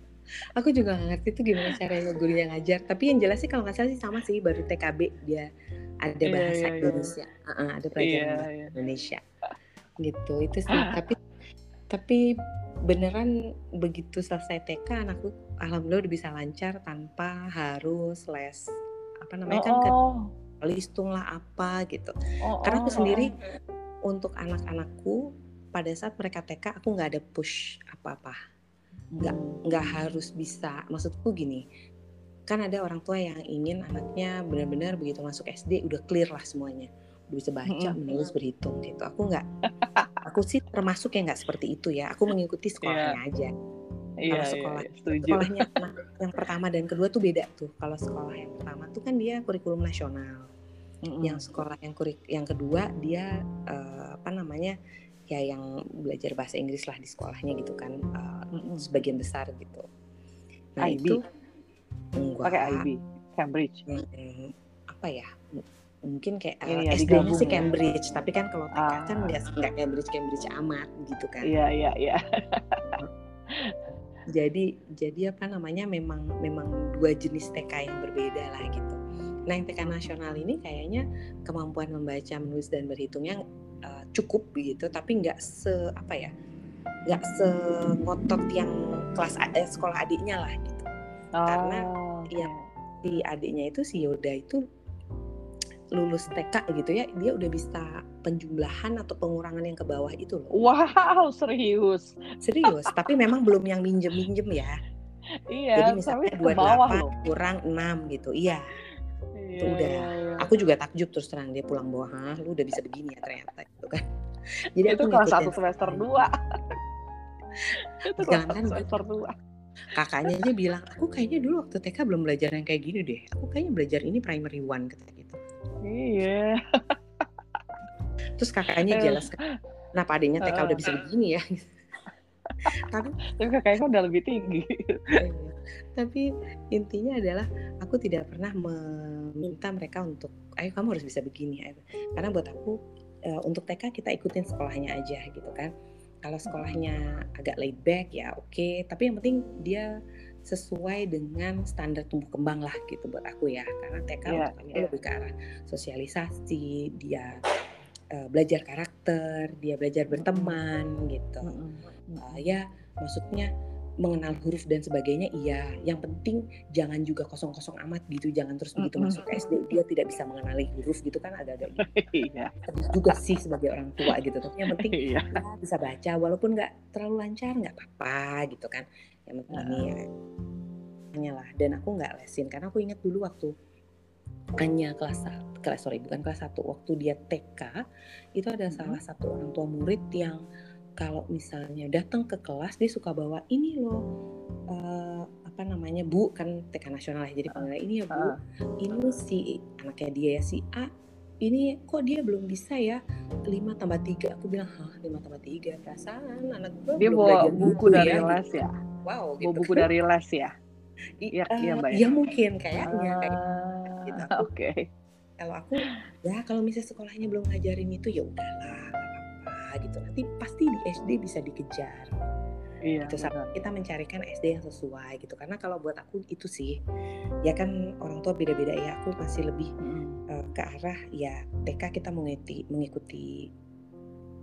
aku juga nggak ngerti tuh gimana caranya gurunya ngajar tapi yang jelas sih kalau nggak salah sih sama sih baru TKB dia ada Iya, bahasa iya, iya. Indonesia Heeh, ada pelajaran Iya, bahasa iya. Indonesia gitu itu sih tapi tapi beneran begitu selesai TK anakku alhamdulillah udah bisa lancar tanpa harus les apa namanya kan ke Oh, listung lah apa gitu oh, karena aku oh, sendiri untuk anak-anakku pada saat mereka TK aku nggak ada push apa-apa. Nggak nggak harus bisa. Maksudku gini kan ada orang tua yang ingin anaknya benar-benar begitu masuk SD udah clear lah semuanya. Udah bisa baca menulis berhitung gitu. Aku nggak aku sih termasuk yang nggak seperti itu ya. Aku mengikuti sekolahnya aja. Iya, kalau iya, sekolah iya, setuju. sekolahnya yang pertama dan kedua tuh beda tuh. Kalau sekolah yang pertama tuh kan dia kurikulum nasional Mm-mm. yang sekolah yang kurik yang kedua dia eh, apa namanya ya yang belajar bahasa Inggris lah di sekolahnya gitu kan eh, Mm-mm. sebagian besar gitu nah IB? itu enggak pakai IB, Cambridge. Hmm, apa ya mungkin kayak eh, ya, SD-nya sih ya. Cambridge tapi kan kalau TK Ah. kan nggak nggak Cambridge Cambridge amat gitu kan Iya, iya, iya. jadi jadi apa namanya memang memang dua jenis TK yang berbeda lah gitu. Nah yang TK nasional ini kayaknya kemampuan membaca, menulis dan berhitungnya uh, cukup begitu, tapi nggak se apa ya, nggak sengotot yang kelas eh, sekolah adiknya lah gitu. Karena, Oh, iya, oke. Si adiknya itu si Yoda itu lulus TK gitu ya, dia udah bisa penjumlahan atau pengurangan yang ke bawah itu loh. Wow, serius. Serius, tapi memang belum yang minjem-minjem ya. Iya, Jadi misalnya ke bawah loh. 28 kurang 6 gitu. Iya, Iya, udah. iya, iya. aku juga takjub terus terang dia pulang bawah, "Hah, lu udah bisa begini ya ternyata gitu kan. Jadi itu kelas 1 semester 2. itu kelas Jangan 1 semester 2. kakaknya aja bilang, "Aku kayaknya dulu waktu TK belum belajar yang kayak gini deh. Aku kayaknya belajar ini primary one kata gitu." Iya. Terus kakaknya Eh. jelas kan, kenapa adiknya TK udah bisa begini ya. Tapi Tapi kakaknya udah lebih tinggi. iya. tapi intinya adalah aku tidak pernah meminta mereka untuk ayo kamu harus bisa begini karena buat aku uh, untuk TK kita ikutin sekolahnya aja gitu kan kalau sekolahnya agak laid back ya oke okay. tapi yang penting dia sesuai dengan standar tumbuh kembang lah gitu buat aku ya karena TK yeah, untuk kami yeah. lebih ke arah sosialisasi dia uh, belajar karakter dia belajar berteman gitu uh, ya maksudnya mengenal huruf dan sebagainya iya yang penting jangan juga kosong-kosong amat gitu jangan terus begitu mm -hmm. masuk SD dia tidak bisa mengenali huruf gitu kan ada ada iya. juga sih sebagai orang tua gitu tapi yang penting iya. ya, bisa baca walaupun nggak terlalu lancar nggak apa-apa gitu kan yang penting uh. ini ya hanya lah dan aku nggak lesin karena aku ingat dulu waktu hanya kelas kelas sorry bukan kelas satu waktu dia TK itu ada salah satu orang tua murid yang kalau misalnya datang ke kelas dia suka bawa ini loh uh, apa namanya bu kan TK nasional ya jadi panggilnya ini ya bu. Ini si anaknya dia ya si A ini kok dia belum bisa ya lima tambah tiga. Aku bilang hah lima tambah tiga? Perasaan anak gue dia belum bawa buku dari ya, les gitu. ya? Wow gitu. bawa buku dari les ya? Iya uh, iya mbak ya? mungkin kayaknya uh, kayak gitu. oke. Okay. kalau aku ya kalau misalnya sekolahnya belum ngajarin itu ya udahlah gitu. Nanti pasti di SD bisa dikejar. Iya, itu kita mencarikan SD yang sesuai gitu. Karena kalau buat aku itu sih ya kan orang tua beda-beda ya. Aku masih lebih hmm. uh, ke arah ya TK kita mengikuti mengikuti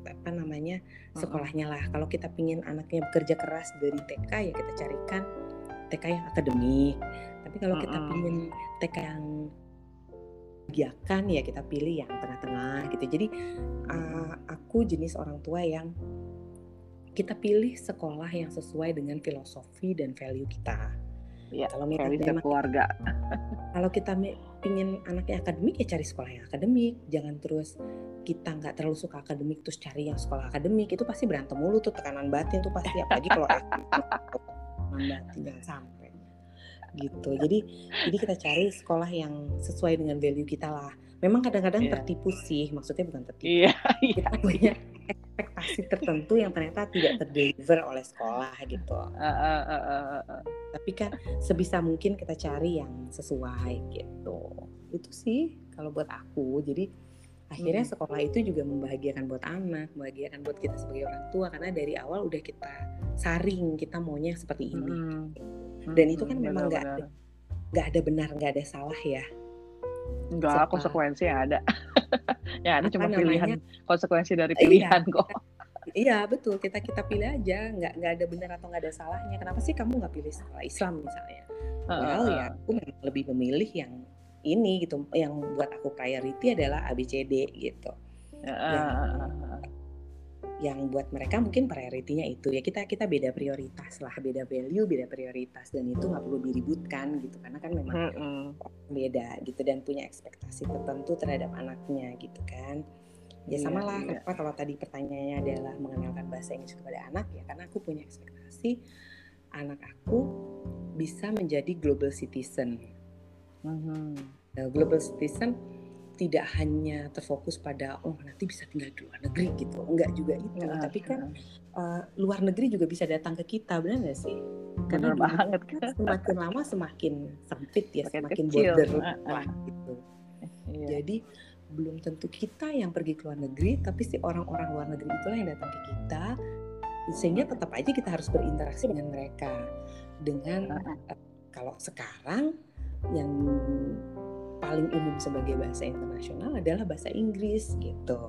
apa namanya sekolahnya lah. Kalau kita pingin anaknya bekerja keras dari TK ya kita carikan TK yang akademik. Tapi kalau kita pingin TK yang biakan ya kita pilih yang tengah-tengah gitu. Jadi uh, aku jenis orang tua yang kita pilih sekolah yang sesuai dengan filosofi dan value kita. Ya, kalau kita keluarga. kalau kita pingin anaknya akademik ya cari sekolah yang akademik, jangan terus kita nggak terlalu suka akademik terus cari yang sekolah akademik itu pasti berantem mulu tuh tekanan batin tuh pasti apalagi kalau tekanan batin jangan sampai gitu jadi jadi kita cari sekolah yang sesuai dengan value kita lah memang kadang-kadang yeah. tertipu sih maksudnya bukan tertipu yeah, yeah. kita punya ekspektasi tertentu yang ternyata tidak terdeliver oleh sekolah gitu uh, uh, uh, uh, uh. tapi kan sebisa mungkin kita cari yang sesuai gitu itu sih kalau buat aku jadi akhirnya hmm. sekolah itu juga membahagiakan buat anak, membahagiakan buat kita sebagai orang tua karena dari awal udah kita saring kita maunya seperti ini. Hmm dan itu kan memang nggak nggak ada benar nggak ada salah ya. Nggak konsekuensi yang ada. Yang ada cuma namanya, pilihan. Konsekuensi dari iya. pilihan iya, kok. Iya betul. Kita kita pilih aja. Nggak nggak ada benar atau nggak ada salahnya. Kenapa sih kamu nggak pilih sekolah Islam misalnya? Well uh, ya aku memang lebih memilih yang ini gitu. Yang buat aku priority adalah ABCD gitu. Uh, yang, yang buat mereka mungkin prioritinya itu ya kita kita beda prioritas lah beda value beda prioritas dan itu nggak perlu diributkan gitu karena kan memang mm -hmm. beda gitu dan punya ekspektasi tertentu terhadap anaknya gitu kan ya iya, sama lah iya. kenapa kalau tadi pertanyaannya adalah mengenalkan bahasa Inggris kepada anak ya karena aku punya ekspektasi anak aku bisa menjadi global citizen mm -hmm. global citizen tidak hanya terfokus pada oh nanti bisa tinggal di luar negeri gitu. Enggak juga itu ya, tapi kan uh, luar negeri juga bisa datang ke kita benar nggak sih? Karena banget kan semakin lama semakin sempit ya semakin, semakin border lah gitu. Iya. jadi belum tentu kita yang pergi ke luar negeri tapi si orang-orang luar negeri itulah yang datang ke kita. Sehingga tetap aja kita harus berinteraksi dengan mereka. Dengan uh, kalau sekarang yang paling umum sebagai bahasa internasional adalah bahasa Inggris gitu.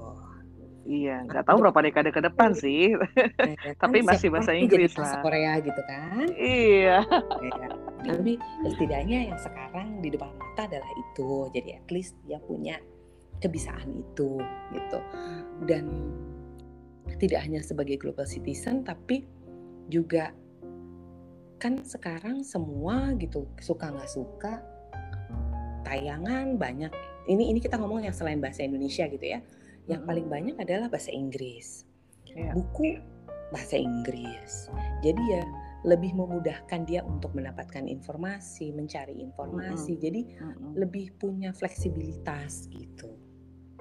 Iya, nggak tahu berapa dekade ke depan sih, ya, kan? tapi masih bahasa Inggris jadi lah. Korea gitu kan? Iya. Ya, tapi ya setidaknya yang sekarang di depan mata adalah itu, jadi at least dia punya kebisaan itu gitu. Dan tidak hanya sebagai global citizen, tapi juga kan sekarang semua gitu suka nggak suka tayangan banyak ini ini kita ngomong yang selain bahasa Indonesia gitu ya yang paling banyak adalah bahasa Inggris yeah. buku bahasa Inggris jadi ya lebih memudahkan dia untuk mendapatkan informasi mencari informasi mm-hmm. jadi mm-hmm. lebih punya fleksibilitas gitu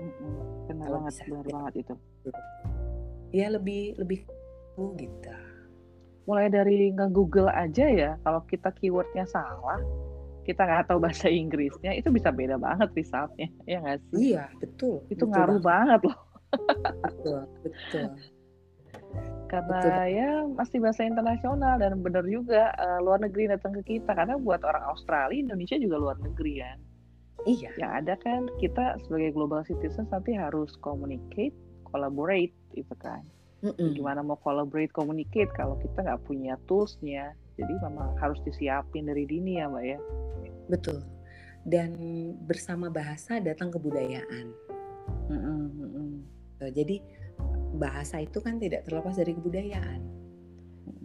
mm-hmm. benar banget benar banget itu ya lebih lebih gitu mulai dari nge-google aja ya kalau kita keywordnya salah kita nggak tahu bahasa Inggrisnya itu bisa beda banget resultnya ya nggak sih? Iya betul itu betul ngaruh banget. loh. Betul betul. Karena Betul. ya masih bahasa internasional dan benar juga eh, luar negeri datang ke kita. Karena buat orang Australia Indonesia juga luar negeri kan? Iya. Yang ada kan kita sebagai global citizen nanti harus communicate collaborate itu kan. Mm-mm. gimana mau collaborate communicate kalau kita nggak punya toolsnya jadi memang harus disiapin dari dini ya mbak ya. Betul. Dan bersama bahasa datang kebudayaan. Mm-mm, Tuh, jadi bahasa itu kan tidak terlepas dari kebudayaan.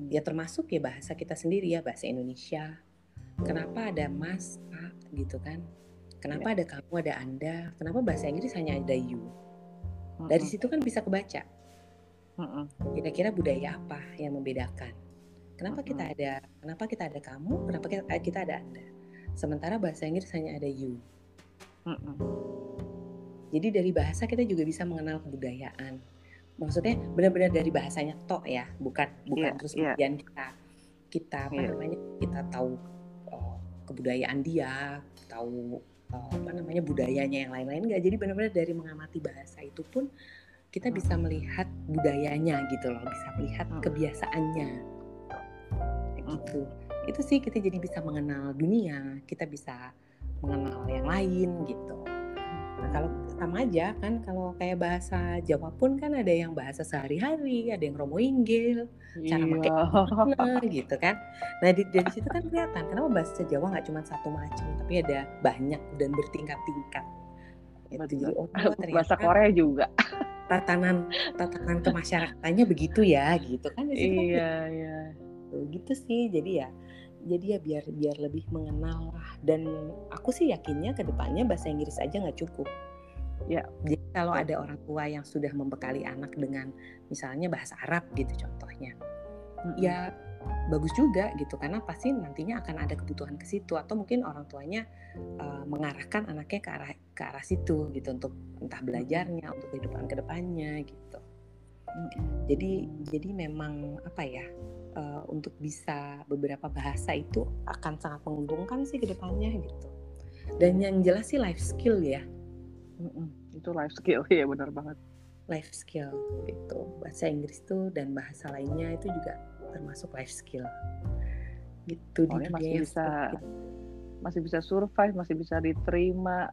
Ya termasuk ya bahasa kita sendiri ya bahasa Indonesia. Kenapa ada mas pak gitu kan? Kenapa ada kamu ada anda? Kenapa bahasa Inggris hanya ada you? Dari situ kan bisa kebaca. Kira-kira budaya apa yang membedakan kenapa kita ada? Kenapa kita ada kamu? Kenapa kita, eh, kita ada anda? Sementara bahasa Inggris hanya ada you. Jadi dari bahasa kita juga bisa mengenal kebudayaan. Maksudnya benar-benar dari bahasanya tok ya bukan bukan Iya, terus iya. kemudian kita kita apa Iya. namanya kita tahu oh, kebudayaan dia tahu oh, apa namanya budayanya yang lain-lain nggak. Jadi benar-benar dari mengamati bahasa itu pun kita bisa melihat budayanya gitu loh bisa melihat kebiasaannya. Gitu itu sih kita jadi bisa mengenal dunia kita bisa mengenal yang lain gitu Nah, kalau sama aja kan kalau kayak bahasa Jawa pun kan ada yang bahasa sehari-hari, ada yang romo inggil, cara pakai Iya. gimana gitu kan. Nah di, dari situ kan kelihatan kenapa bahasa Jawa nggak cuma satu macam, tapi ada banyak dan bertingkat-tingkat. Itu jadi oh ternyata bahasa Korea juga tatanan tatanan kemasyarakatannya begitu ya gitu kan kan iya iya gitu, gitu sih jadi ya jadi ya biar biar lebih mengenal lah. Dan aku sih yakinnya ke depannya bahasa Inggris aja nggak cukup. Ya. jadi kalau ada orang tua yang sudah membekali anak dengan misalnya bahasa Arab gitu contohnya Mm-mm. ya bagus juga gitu. Karena pasti nantinya akan ada kebutuhan ke situ atau mungkin orang tuanya uh, mengarahkan anaknya ke arah ke arah situ gitu untuk entah belajarnya untuk kehidupan ke depannya gitu. Jadi jadi memang apa ya uh, untuk bisa beberapa bahasa itu akan sangat menguntungkan sih ke depannya gitu. Dan yang jelas sih life skill ya, Mm-mm. itu life skill ya benar banget life skill gitu. Bahasa Inggris tuh dan bahasa lainnya itu juga termasuk life skill. Gitu Soalnya di dunia masih bisa itu. masih bisa survive masih bisa diterima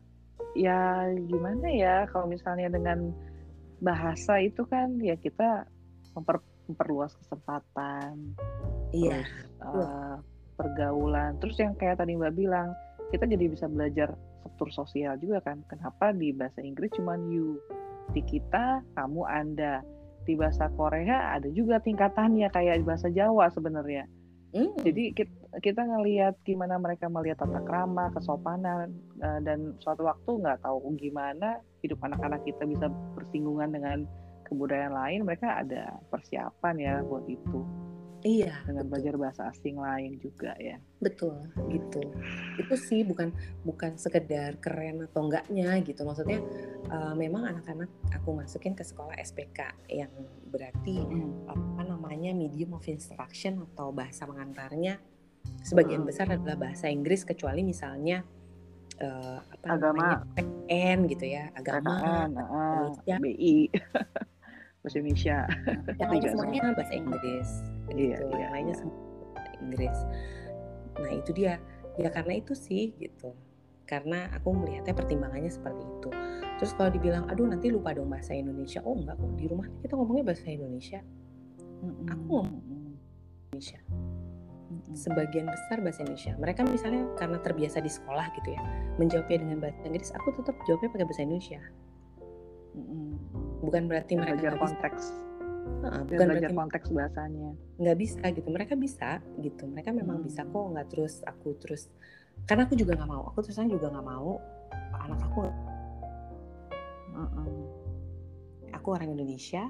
ya gimana ya kalau misalnya dengan bahasa itu kan ya kita memper- memperluas kesempatan Iya, terus eh, pergaulan. Terus yang kayak tadi mbak bilang kita jadi bisa belajar struktur sosial juga kan. Kenapa di bahasa Inggris cuman you? Di kita kamu anda. Di bahasa Korea ada juga tingkatannya kayak di bahasa Jawa sebenarnya. Hmm, jadi kita, kita ngelihat gimana mereka melihat tata krama, kesopanan, eh, dan suatu waktu nggak tahu gimana hidup anak-anak kita bisa bersinggungan dengan kebudayaan lain, mereka ada persiapan ya buat itu iya, dengan betul. belajar bahasa asing lain juga ya. Betul, gitu. Itu sih bukan bukan sekedar keren atau enggaknya gitu. Maksudnya uh, memang anak-anak aku masukin ke sekolah SPK yang berarti apa namanya medium of instruction atau bahasa mengantarnya sebagian Mm. besar adalah bahasa Inggris kecuali misalnya uh, apa Agama. namanya PN gitu ya, agama, PKN, Indonesia. BI, bahasa Indonesia. yang lainnya Juga semuanya bahasa Inggris. Iya, gitu. Iya, yang lainnya iya. bahasa Inggris. Nah itu dia. Ya karena itu sih gitu. Karena aku melihatnya pertimbangannya seperti itu. Terus kalau dibilang aduh nanti lupa dong bahasa Indonesia. Oh enggak kok. Di rumah kita ngomongnya bahasa Indonesia. Aku ngomong Indonesia. Sebagian besar bahasa Indonesia. Mereka misalnya karena terbiasa di sekolah gitu ya menjawabnya dengan bahasa Inggris aku tetap jawabnya pakai bahasa Indonesia bukan berarti mereka belajar bisa. konteks, bukan belajar berarti konteks bahasanya. nggak bisa gitu. Mereka bisa gitu. Mereka memang Hmm. bisa kok nggak terus aku terus. Karena aku juga nggak mau. Aku terus juga nggak mau anak aku. Mm-mm. aku orang Indonesia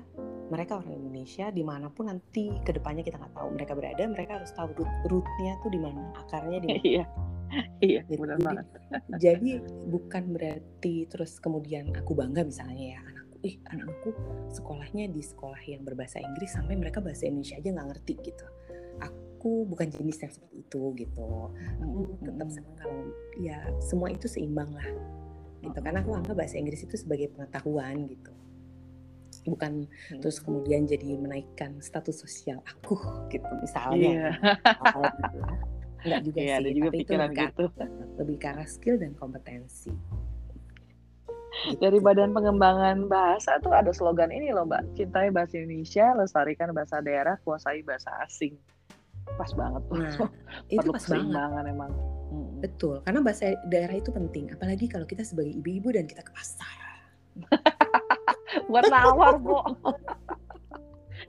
mereka orang Indonesia di mana pun nanti ke depannya kita nggak tahu mereka berada mereka harus tahu root rootnya tuh di mana akarnya di mana Iya, iya, Gitu. benar Jadi- banget. jadi bukan berarti terus kemudian aku bangga misalnya ya anakku ih anakku sekolahnya di sekolah yang berbahasa Inggris sampai mereka bahasa Indonesia aja nggak ngerti gitu aku bukan jenis yang seperti itu gitu aku tetap senang kalau ya semua itu seimbang lah gitu karena aku anggap bahasa Inggris itu sebagai pengetahuan gitu bukan Hmm. terus kemudian jadi menaikkan status sosial aku gitu misalnya Iya. hal gitu ya. Enggak juga Iya, sih ada juga tapi itu pikiran lebih ke, gitu. lebih ke arah skill dan kompetensi Gitu. Dari Badan Pengembangan Bahasa tuh ada slogan ini loh Mbak, cintai bahasa Indonesia, lestarikan bahasa daerah, kuasai bahasa asing. Pas banget tuh. nah itu pas banget emang. Betul karena bahasa daerah itu penting apalagi kalau kita sebagai ibu-ibu dan kita ke pasar Buat nawar, Bu.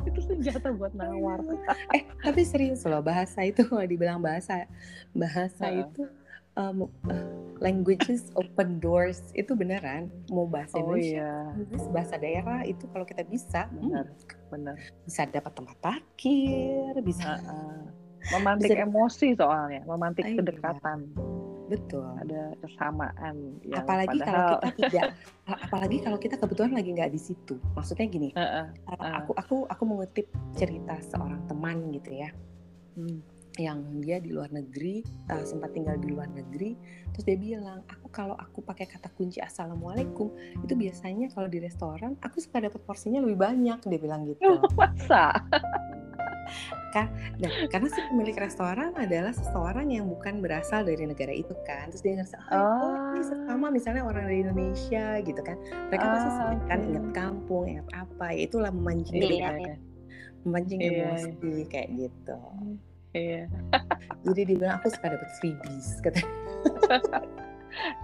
itu senjata buat nawar. eh tapi serius loh bahasa itu kalau dibilang bahasa bahasa Heeh. itu um, uh, languages open doors itu beneran mau bahasa Oh Indonesia iya, Inggris, bahasa daerah itu kalau kita bisa hmm, benar, benar. bisa dapat tempat parkir bisa Heeh. Memantik Bisa- emosi soalnya, memantik Iya. kedekatan. Betul Ada kesamaan yang apalagi kalau padahal kita tidak apalagi kalau kita kebetulan lagi nggak di situ maksudnya gini Heeh. uh, Ah. aku aku aku mengutip cerita seorang teman gitu ya Hmm. yang dia di luar negeri uh, sempat tinggal di luar negeri terus dia bilang aku kalau aku pakai kata kunci assalamualaikum itu biasanya kalau di restoran aku suka dapat porsinya lebih banyak dia bilang gitu Masa? Nah karena si pemilik restoran adalah seseorang yang bukan berasal dari negara itu kan terus dia ngerasa oh, oh ini sesama misalnya orang dari Indonesia gitu kan mereka pasti Ah, suka kan ingat kampung ingat apa ya itulah memancing Iya, kedekatan, iya. memancing Iya, emosi kayak gitu Iya. jadi dia bilang aku suka dapat freebies kata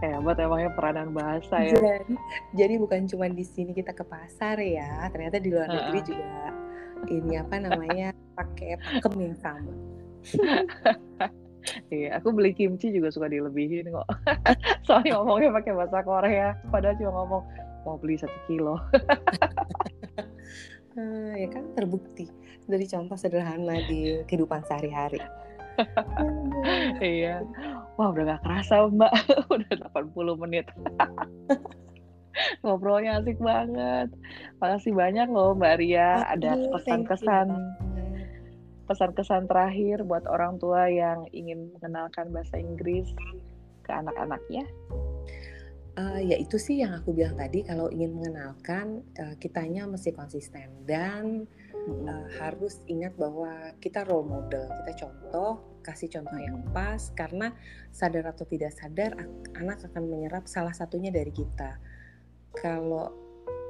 Hebat emangnya peranan bahasa ya. jadi jadi bukan cuma di sini kita ke pasar ya ternyata di luar negeri Heeh. juga ini apa namanya pakai pakem yang sama Iya, aku beli kimchi juga suka dilebihin kok. Soalnya ngomongnya pakai bahasa Korea, padahal cuma ngomong mau beli satu kilo. Ah, ya kan terbukti dari contoh sederhana di kehidupan sehari-hari iya. Wah, udah gak kerasa, Mbak. udah 80 menit. Ngobrolnya asik banget. Makasih banyak loh, Mbak Ria. Ada thank you pesan-kesan pesan-kesan terakhir buat orang tua yang ingin mengenalkan bahasa Inggris ke anak-anaknya. Eh, ya itu sih yang aku bilang tadi kalau ingin mengenalkan eh, kitanya mesti konsisten dan eh, harus ingat bahwa kita role model kita contoh kasih contoh yang pas karena sadar atau tidak sadar ak- anak akan menyerap salah satunya dari kita kalau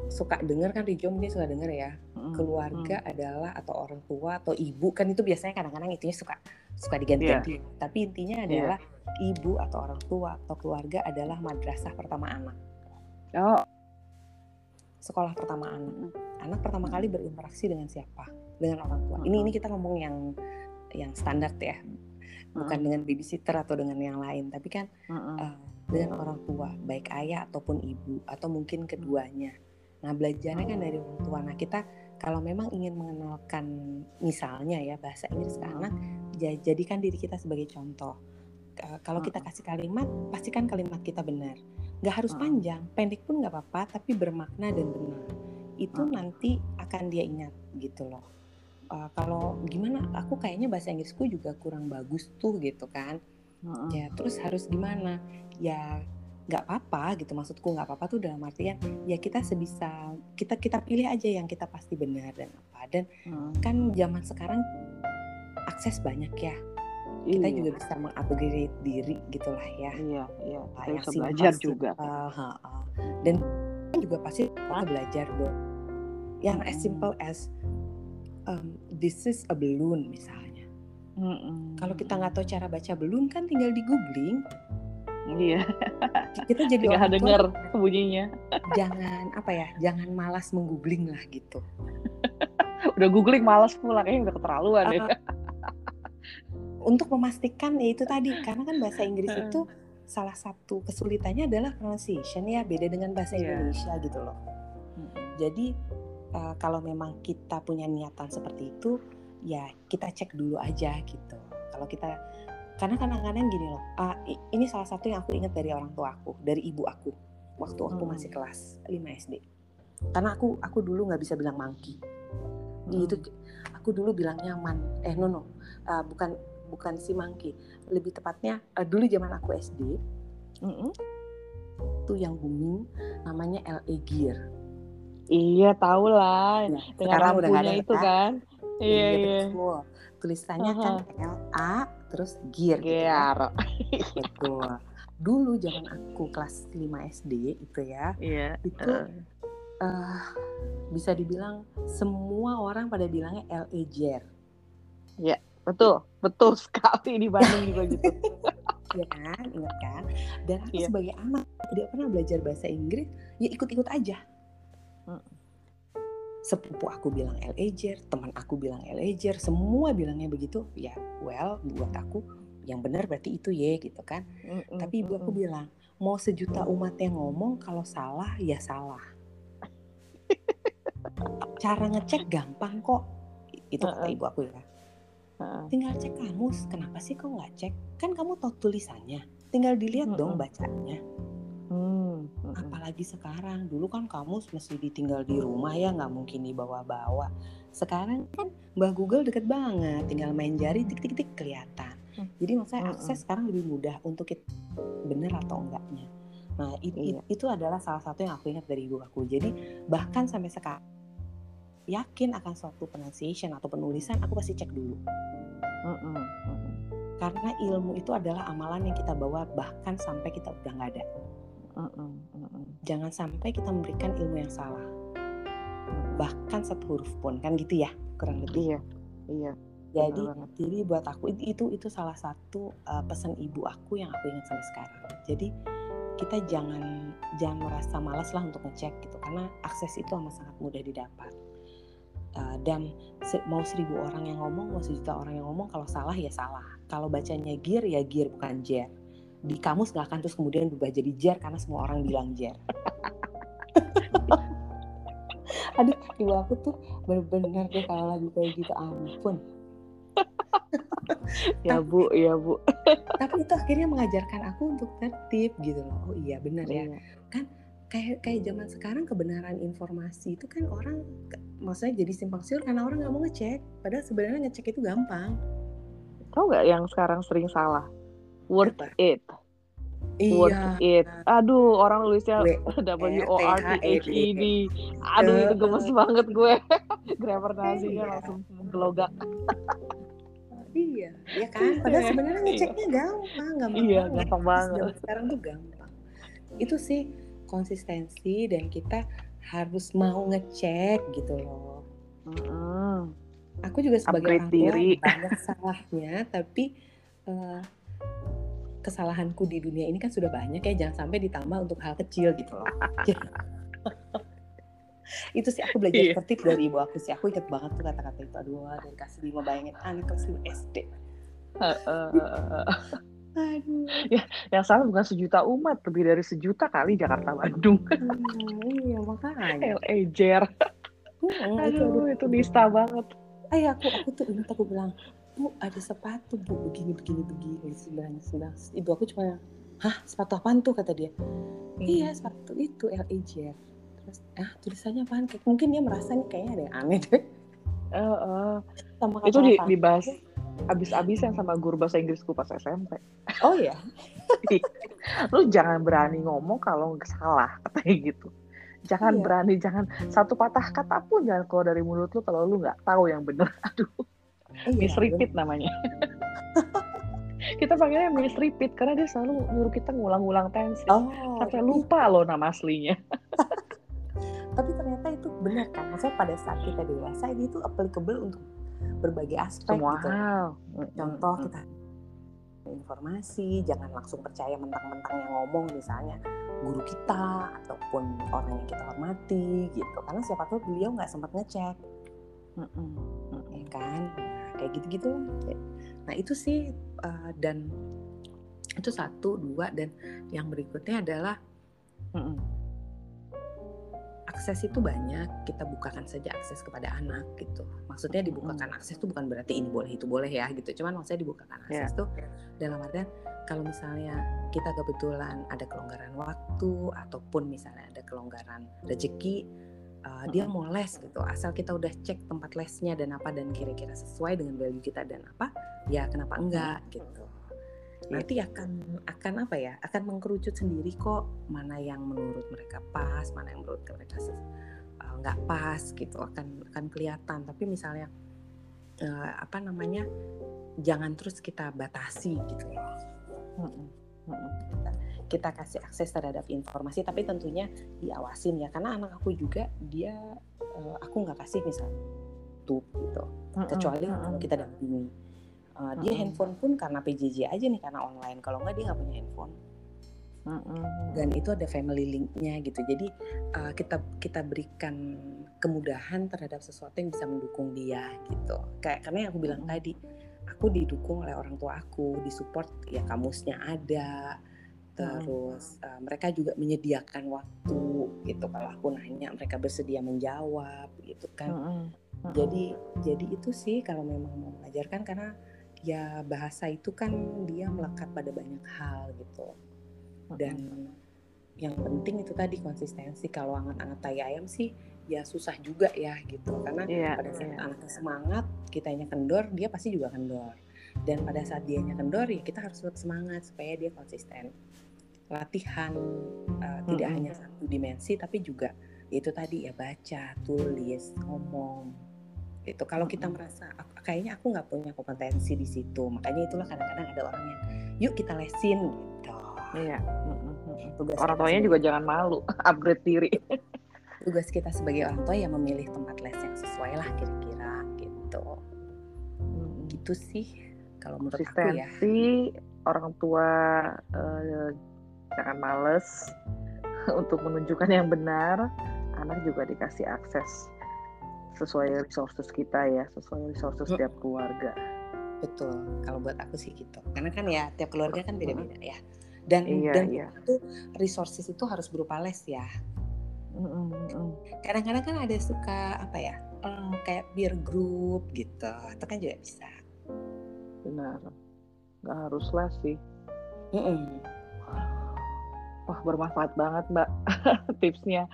suka dengar kan Rijo mungkin suka dengar ya. Mm-mm. keluarga adalah atau orang tua atau ibu kan itu biasanya kadang-kadang itunya suka suka diganti-ganti. Tapi intinya Iya. adalah ibu atau orang tua atau keluarga adalah madrasah pertama anak. Oh, sekolah pertama anak. Anak pertama kali berinteraksi dengan siapa? Dengan orang tua. Ini ini kita ngomong yang yang standar ya. Bukan dengan babysitter atau dengan yang lain. Tapi kan Mm-mm. Dengan orang tua baik ayah ataupun ibu atau mungkin keduanya. Nah belajarnya kan dari orang tua. Nah kita kalau memang ingin mengenalkan misalnya ya bahasa Inggris ke anak ja- jadikan diri kita sebagai contoh. Kalau kita kasih kalimat pastikan kalimat kita benar. Nggak harus panjang pendek pun nggak apa-apa tapi bermakna dan benar. Itu nanti akan dia ingat gitu loh. Eh, kalau gimana aku kayaknya bahasa Inggrisku juga kurang bagus tuh gitu kan. Ya terus harus gimana ya nggak apa-apa gitu maksudku nggak apa-apa tuh dalam artian ya kita sebisa kita kita pilih aja yang kita pasti benar dan apa dan Mm. kan zaman sekarang akses banyak ya kita Iya. juga bisa mengupgrade diri gitulah ya Iya, iya. Kita yang bisa belajar sih. juga. Ah, ha, ah. dan juga pasti kita belajar dong yang as simple as um, this is a balloon misalnya Mm-mm. kalau kita nggak tahu cara baca balloon kan tinggal di googling Iya, kita jadi tinggal orang tua denger bunyinya. jangan apa ya jangan malas menggoogling lah gitu. Udah googling males pulang, kayaknya udah keterlaluan ya. Ah, untuk memastikan ya itu tadi karena kan bahasa Inggris itu salah satu kesulitannya adalah pronunciation ya beda dengan bahasa Iya. Indonesia gitu loh. Jadi eh, kalau memang kita punya niatan seperti itu ya kita cek dulu aja gitu. Kalau kita karena kadang-kadang gini loh i- ini salah satu yang aku ingat dari orang tua aku dari ibu aku waktu aku Hmm. masih kelas 5 SD karena aku aku dulu nggak bisa bilang monkey Jadi itu aku dulu bilang nyaman eh no no uh, bukan bukan si monkey lebih tepatnya uh, dulu zaman aku SD Mm-mm. tuh yang booming namanya LA Gear Iya, tahu lah. Nah, sekarang udah nggak ada itu Kak? kan. Iya, iya. betul tulisannya kan LA terus Gear gitu kan. Gear. betul dulu zaman aku kelas 5 SD itu ya Iya. itu eh. eh, bisa dibilang semua orang pada bilangnya LA Gear Betul, betul sekali di Bandung juga gitu. ya kan ingat kan dan aku Iya. sebagai anak tidak pernah belajar bahasa Inggris ya ikut-ikut aja. Sepupu aku bilang L.A.J.R. teman aku bilang L.A.J.R. semua bilangnya begitu. Ya well buat aku yang benar berarti itu ya gitu kan. Mm-mm, tapi ibu aku bilang mau sejuta umat yang ngomong kalau salah ya salah. Cara ngecek gampang kok. Itu kata ibu aku ya. Tinggal cek kamus kenapa sih kau nggak cek? Kan kamu tahu tulisannya. Tinggal dilihat dong bacanya Hmm, mm-mm. apalagi sekarang dulu kan kamus mesti ditinggal di rumah ya nggak mungkin dibawa-bawa sekarang kan mbak Google deket banget tinggal main jari tik tik tik kelihatan Hmm. jadi maksudnya Mm-mm. akses sekarang lebih mudah untuk kita bener atau enggaknya nah it- it- Iya. itu adalah salah satu yang aku ingat dari ibu aku jadi bahkan sampai sekarang yakin akan suatu pronunciation atau penulisan aku pasti cek dulu mm-mm. karena ilmu itu adalah amalan yang kita bawa bahkan sampai kita udah nggak ada Mm-mm, mm-mm. jangan sampai kita memberikan ilmu yang salah. Bahkan satu huruf pun kan gitu ya kurang lebih. Iya, iya. jadi jadi buat aku itu itu, itu salah satu uh, pesan ibu aku yang aku ingat sampai sekarang. Jadi kita jangan jangan merasa malas lah untuk ngecek gitu karena akses itu amat sangat mudah didapat. Uh, dan se- mau seribu orang yang ngomong mau sejuta orang yang ngomong kalau salah ya salah. Kalau bacanya gear ya gear bukan jer di kamus nggak akan terus kemudian berubah jadi jer karena semua orang bilang jer aduh ibu aku tuh bener-bener deh kalau lagi kayak gitu ampun Ya Bu, ya Bu. tapi itu akhirnya mengajarkan aku untuk tertib gitu loh oh iya benar ya Iya. kayak kayak zaman sekarang kebenaran informasi itu kan orang maksudnya jadi simpang siur karena orang nggak mau ngecek padahal sebenarnya ngecek itu gampang Tahu nggak yang sekarang sering salah? Worth it, iya worth it. Aduh, orang nulisnya W- O R T H E D. Aduh, itu gemes banget gue. Grammar nazinya Iya. langsung gelogak. iya ya kan padahal Iya. sebenarnya ngeceknya gampang gampang Iya, gampang banget. Sekarang tuh gampang itu sih konsistensi dan kita harus mau ngecek gitu loh aku juga sebagai orang tua banyak salahnya tapi eh, kesalahanku di dunia ini kan sudah banyak ya jangan sampai ditambah untuk hal kecil gitu loh itu sih aku belajar Iya. tertib dari ibu aku sih aku inget banget tuh kata-kata itu aduh dari kelas lima bayangin anak kelas lima SD Heeh. aduh Yang salah bukan sejuta umat, lebih dari sejuta kali Jakarta Bandung. hmm, iya makanya LA Jer. Hmm, Aduh, itu nista banget. Ay aku aku tuh ingat aku bilang bu ada sepatu bu. Begini begini begini. Sebelahnya sebelah ibu aku cuma hah sepatu apaan tuh? kata dia. Iya sepatu itu LAJ terus ah tulisannya apaan? Kayak mungkin dia merasa nih kayaknya ada yang aneh deh. Heeh. sama itu di, dibahas abis-abisan sama guru bahasa Inggrisku pas SMP. oh ya Lu jangan berani ngomong kalau salah katanya gitu. Jangan Iya. berani, jangan. Satu patah kata pun jangan keluar dari mulut lu kalau lu nggak tahu yang bener. Aduh, iya, misrepeat namanya. kita panggilnya misrepeat karena dia selalu nyuruh kita ngulang-ngulang tensi. oh Sampai tapi- lupa loh nama aslinya. tapi ternyata itu benar kan maksudnya pada saat kita dewasa ini itu applicable untuk berbagai aspek Semua gitu hal. contoh kita informasi jangan langsung percaya mentang-mentang yang ngomong misalnya guru kita ataupun orang yang kita hormati gitu karena siapa tahu beliau nggak sempat ngecek Mm-mm. ya kan kayak gitu-gitu. Nah itu sih uh, dan itu satu dua dan yang berikutnya adalah Mm-mm. akses itu banyak kita bukakan saja akses kepada anak gitu. Maksudnya dibukakan akses itu bukan berarti ini boleh itu boleh ya gitu. Cuman maksudnya dibukakan akses tuh dalam artian kalau misalnya kita kebetulan ada kelonggaran waktu ataupun misalnya ada kelonggaran rezeki uh, dia mau les gitu. Asal kita udah cek tempat lesnya dan apa dan kira-kira sesuai dengan value kita dan apa ya kenapa enggak gitu. Nanti akan akan apa ya akan mengkerucut sendiri kok mana yang menurut mereka pas mana yang menurut mereka uh, nggak pas gitu. Akan akan kelihatan. Tapi misalnya uh, apa namanya jangan terus kita batasi gitu loh kita, kita kasih akses terhadap informasi tapi tentunya diawasin ya. Karena anak aku juga dia uh, aku nggak kasih misalnya tuh gitu. Kecuali kalau kita dampingi. Uh, dia handphone pun karena PJJ aja nih karena online. Kalau nggak dia nggak punya handphone. Dan itu ada family linknya gitu. Jadi uh, kita kita berikan kemudahan terhadap sesuatu yang bisa mendukung dia gitu. Kayak karena yang aku bilang tadi aku didukung oleh orang tua aku, disupport ya kamusnya ada, terus uh, mereka juga menyediakan waktu gitu. Kalau aku nanya mereka bersedia menjawab gitu kan. Uh, uh, uh, jadi jadi itu sih kalau memang mau mengajarkan karena ya bahasa itu kan dia melekat pada banyak hal gitu. Dan yang penting itu tadi konsistensi. Kalau anget-anget tai ayam sih ya susah juga ya gitu. Karena yeah, pada saat yeah. anaknya semangat kitanya kendor dia pasti juga kendor. Dan pada saat dia kendor ya kita harus tetap semangat supaya dia konsisten. Latihan uh, tidak hanya satu dimensi tapi juga itu tadi ya baca tulis ngomong. Itu kalau kita merasa kayaknya aku nggak punya kompetensi di situ. Makanya itulah kadang-kadang ada orang yang yuk kita lesin gitu. Iya tugas orang tuanya juga jangan malu upgrade diri tugas kita sebagai orang tua ya memilih tempat les yang sesuai lah kira-kira gitu. Hmm. gitu sih kalau menurut aku ya. Orang tua uh, jangan males untuk menunjukkan yang benar. Anak juga dikasih akses sesuai resources kita ya sesuai resources setiap keluarga. Betul kalau buat aku sih gitu. Karena kan ya tiap keluarga kan beda-beda ya. Dan iya, dan iya. itu resources itu harus berupa les ya Kadang-kadang kan ada suka apa ya, um, kayak peer group gitu, itu kan juga bisa. Benar, nggak harus lah sih. Mm-mm. Wah bermanfaat banget mbak tipsnya.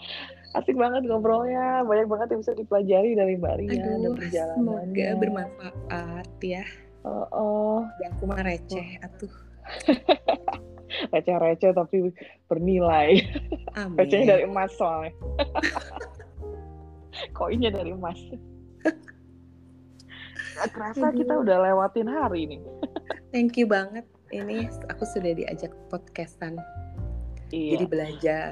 Asik banget ngobrolnya, banyak banget yang bisa dipelajari dari Mbak Ria Aduh, dan perjalanannya. Semoga bermanfaat ya. Oh, oh. Aku mah receh, oh. atuh. receh-receh tapi bernilai. Recehnya dari emas soalnya. Koinnya dari emas. Gak Aduh. kita udah lewatin hari ini. Thank you banget. Ini aku sudah diajak podcastan. Iya. Jadi belajar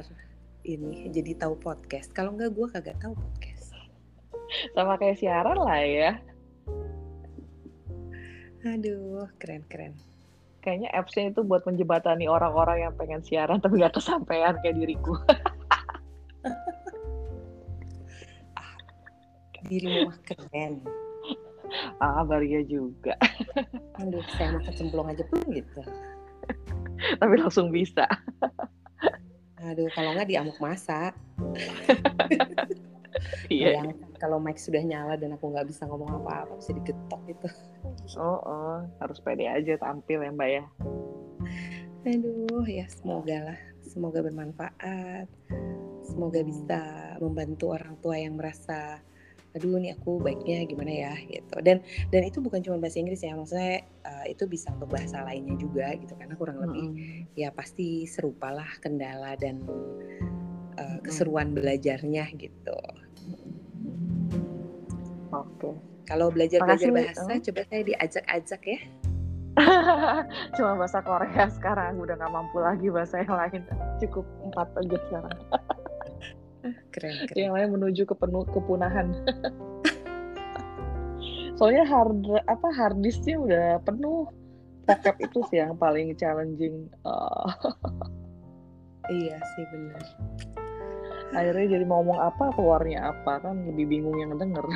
ini, jadi tahu podcast. Kalau enggak gue kagak tahu podcast. Sama kayak siaran lah ya. Aduh, keren-keren kayaknya apps-nya itu buat menjebatani orang-orang yang pengen siaran tapi gak kesampaian kayak diriku. di rumah keren. Ah, Baria juga. Aduh, saya mau kecemplung aja pun gitu. tapi langsung bisa. Aduh, kalau nggak diamuk masa. Iya. kalau mic sudah nyala dan aku nggak bisa ngomong apa-apa bisa digetok gitu. Oh, oh, harus pede aja tampil ya Mbak ya. Aduh, ya semoga lah, semoga bermanfaat. Semoga bisa membantu orang tua yang merasa aduh ini aku baiknya gimana ya gitu dan dan itu bukan cuma bahasa Inggris ya maksudnya uh, itu bisa untuk bahasa lainnya juga gitu karena kurang lebih mm -hmm. ya pasti serupa lah kendala dan uh, keseruan belajarnya gitu Oke. Kalau belajar-belajar bahasa, oh. coba saya diajak-ajak ya. Cuma bahasa Korea sekarang, udah nggak mampu lagi bahasa yang lain. Cukup empat aja sekarang. keren, keren. Yang lain menuju ke penuh kepunahan. Soalnya hard apa hard disknya udah penuh. Vocab itu sih yang paling challenging. Uh. iya sih benar akhirnya jadi mau ngomong apa keluarnya apa? Kan lebih bingung yang denger.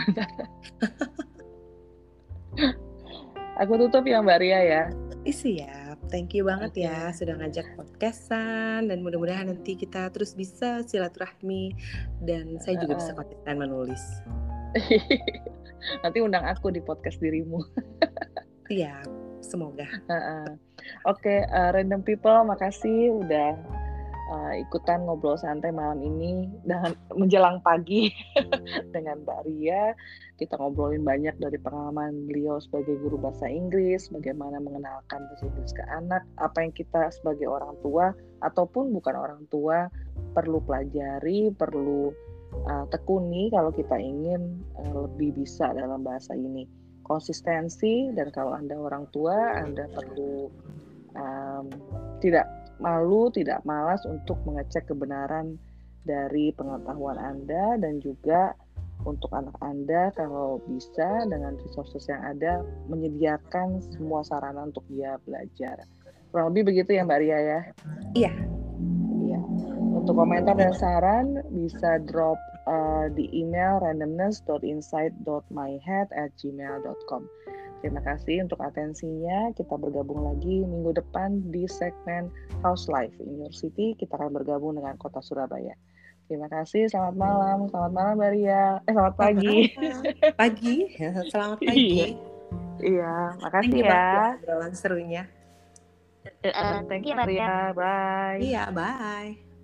Aku tutup ya Mbak Ria ya. Siap. Thank you banget okay. ya sudah ngajak podcastan. Dan mudah-mudahan nanti kita terus bisa silaturahmi. Dan saya juga uh, bisa konsisten menulis. Nanti undang aku di podcast dirimu. Siap. Semoga. Uh, uh. oke okay, uh, random people makasih udah uh, ikutan ngobrol santai malam ini dengan menjelang pagi dengan Mbak Ria. Kita ngobrolin banyak dari pengalaman beliau sebagai guru bahasa Inggris, bagaimana mengenalkan bahasa Inggris ke anak, apa yang kita sebagai orang tua ataupun bukan orang tua perlu pelajari, perlu uh, tekuni kalau kita ingin uh, lebih bisa dalam bahasa ini. Konsistensi dan kalau Anda orang tua, Anda perlu um, tidak malu, tidak malas untuk mengecek kebenaran dari pengetahuan Anda dan juga untuk anak Anda kalau bisa dengan resources yang ada menyediakan semua sarana untuk dia belajar. Kurang lebih begitu ya Mbak Ria ya? Iya. Iya. Untuk komentar dan saran bisa drop uh, di email randomness.insight.myhead@gmail.com. Terima kasih untuk atensinya. Kita bergabung lagi minggu depan di segmen House Life in Your City. Kita akan bergabung dengan Kota Surabaya. Terima kasih. Selamat malam. Selamat malam, Maria. Eh, selamat pagi. Pagi. Selamat pagi. Iya, makasih ya. Obrolan serunya. Uh, thank you, Maria. Bye. Iya, bye.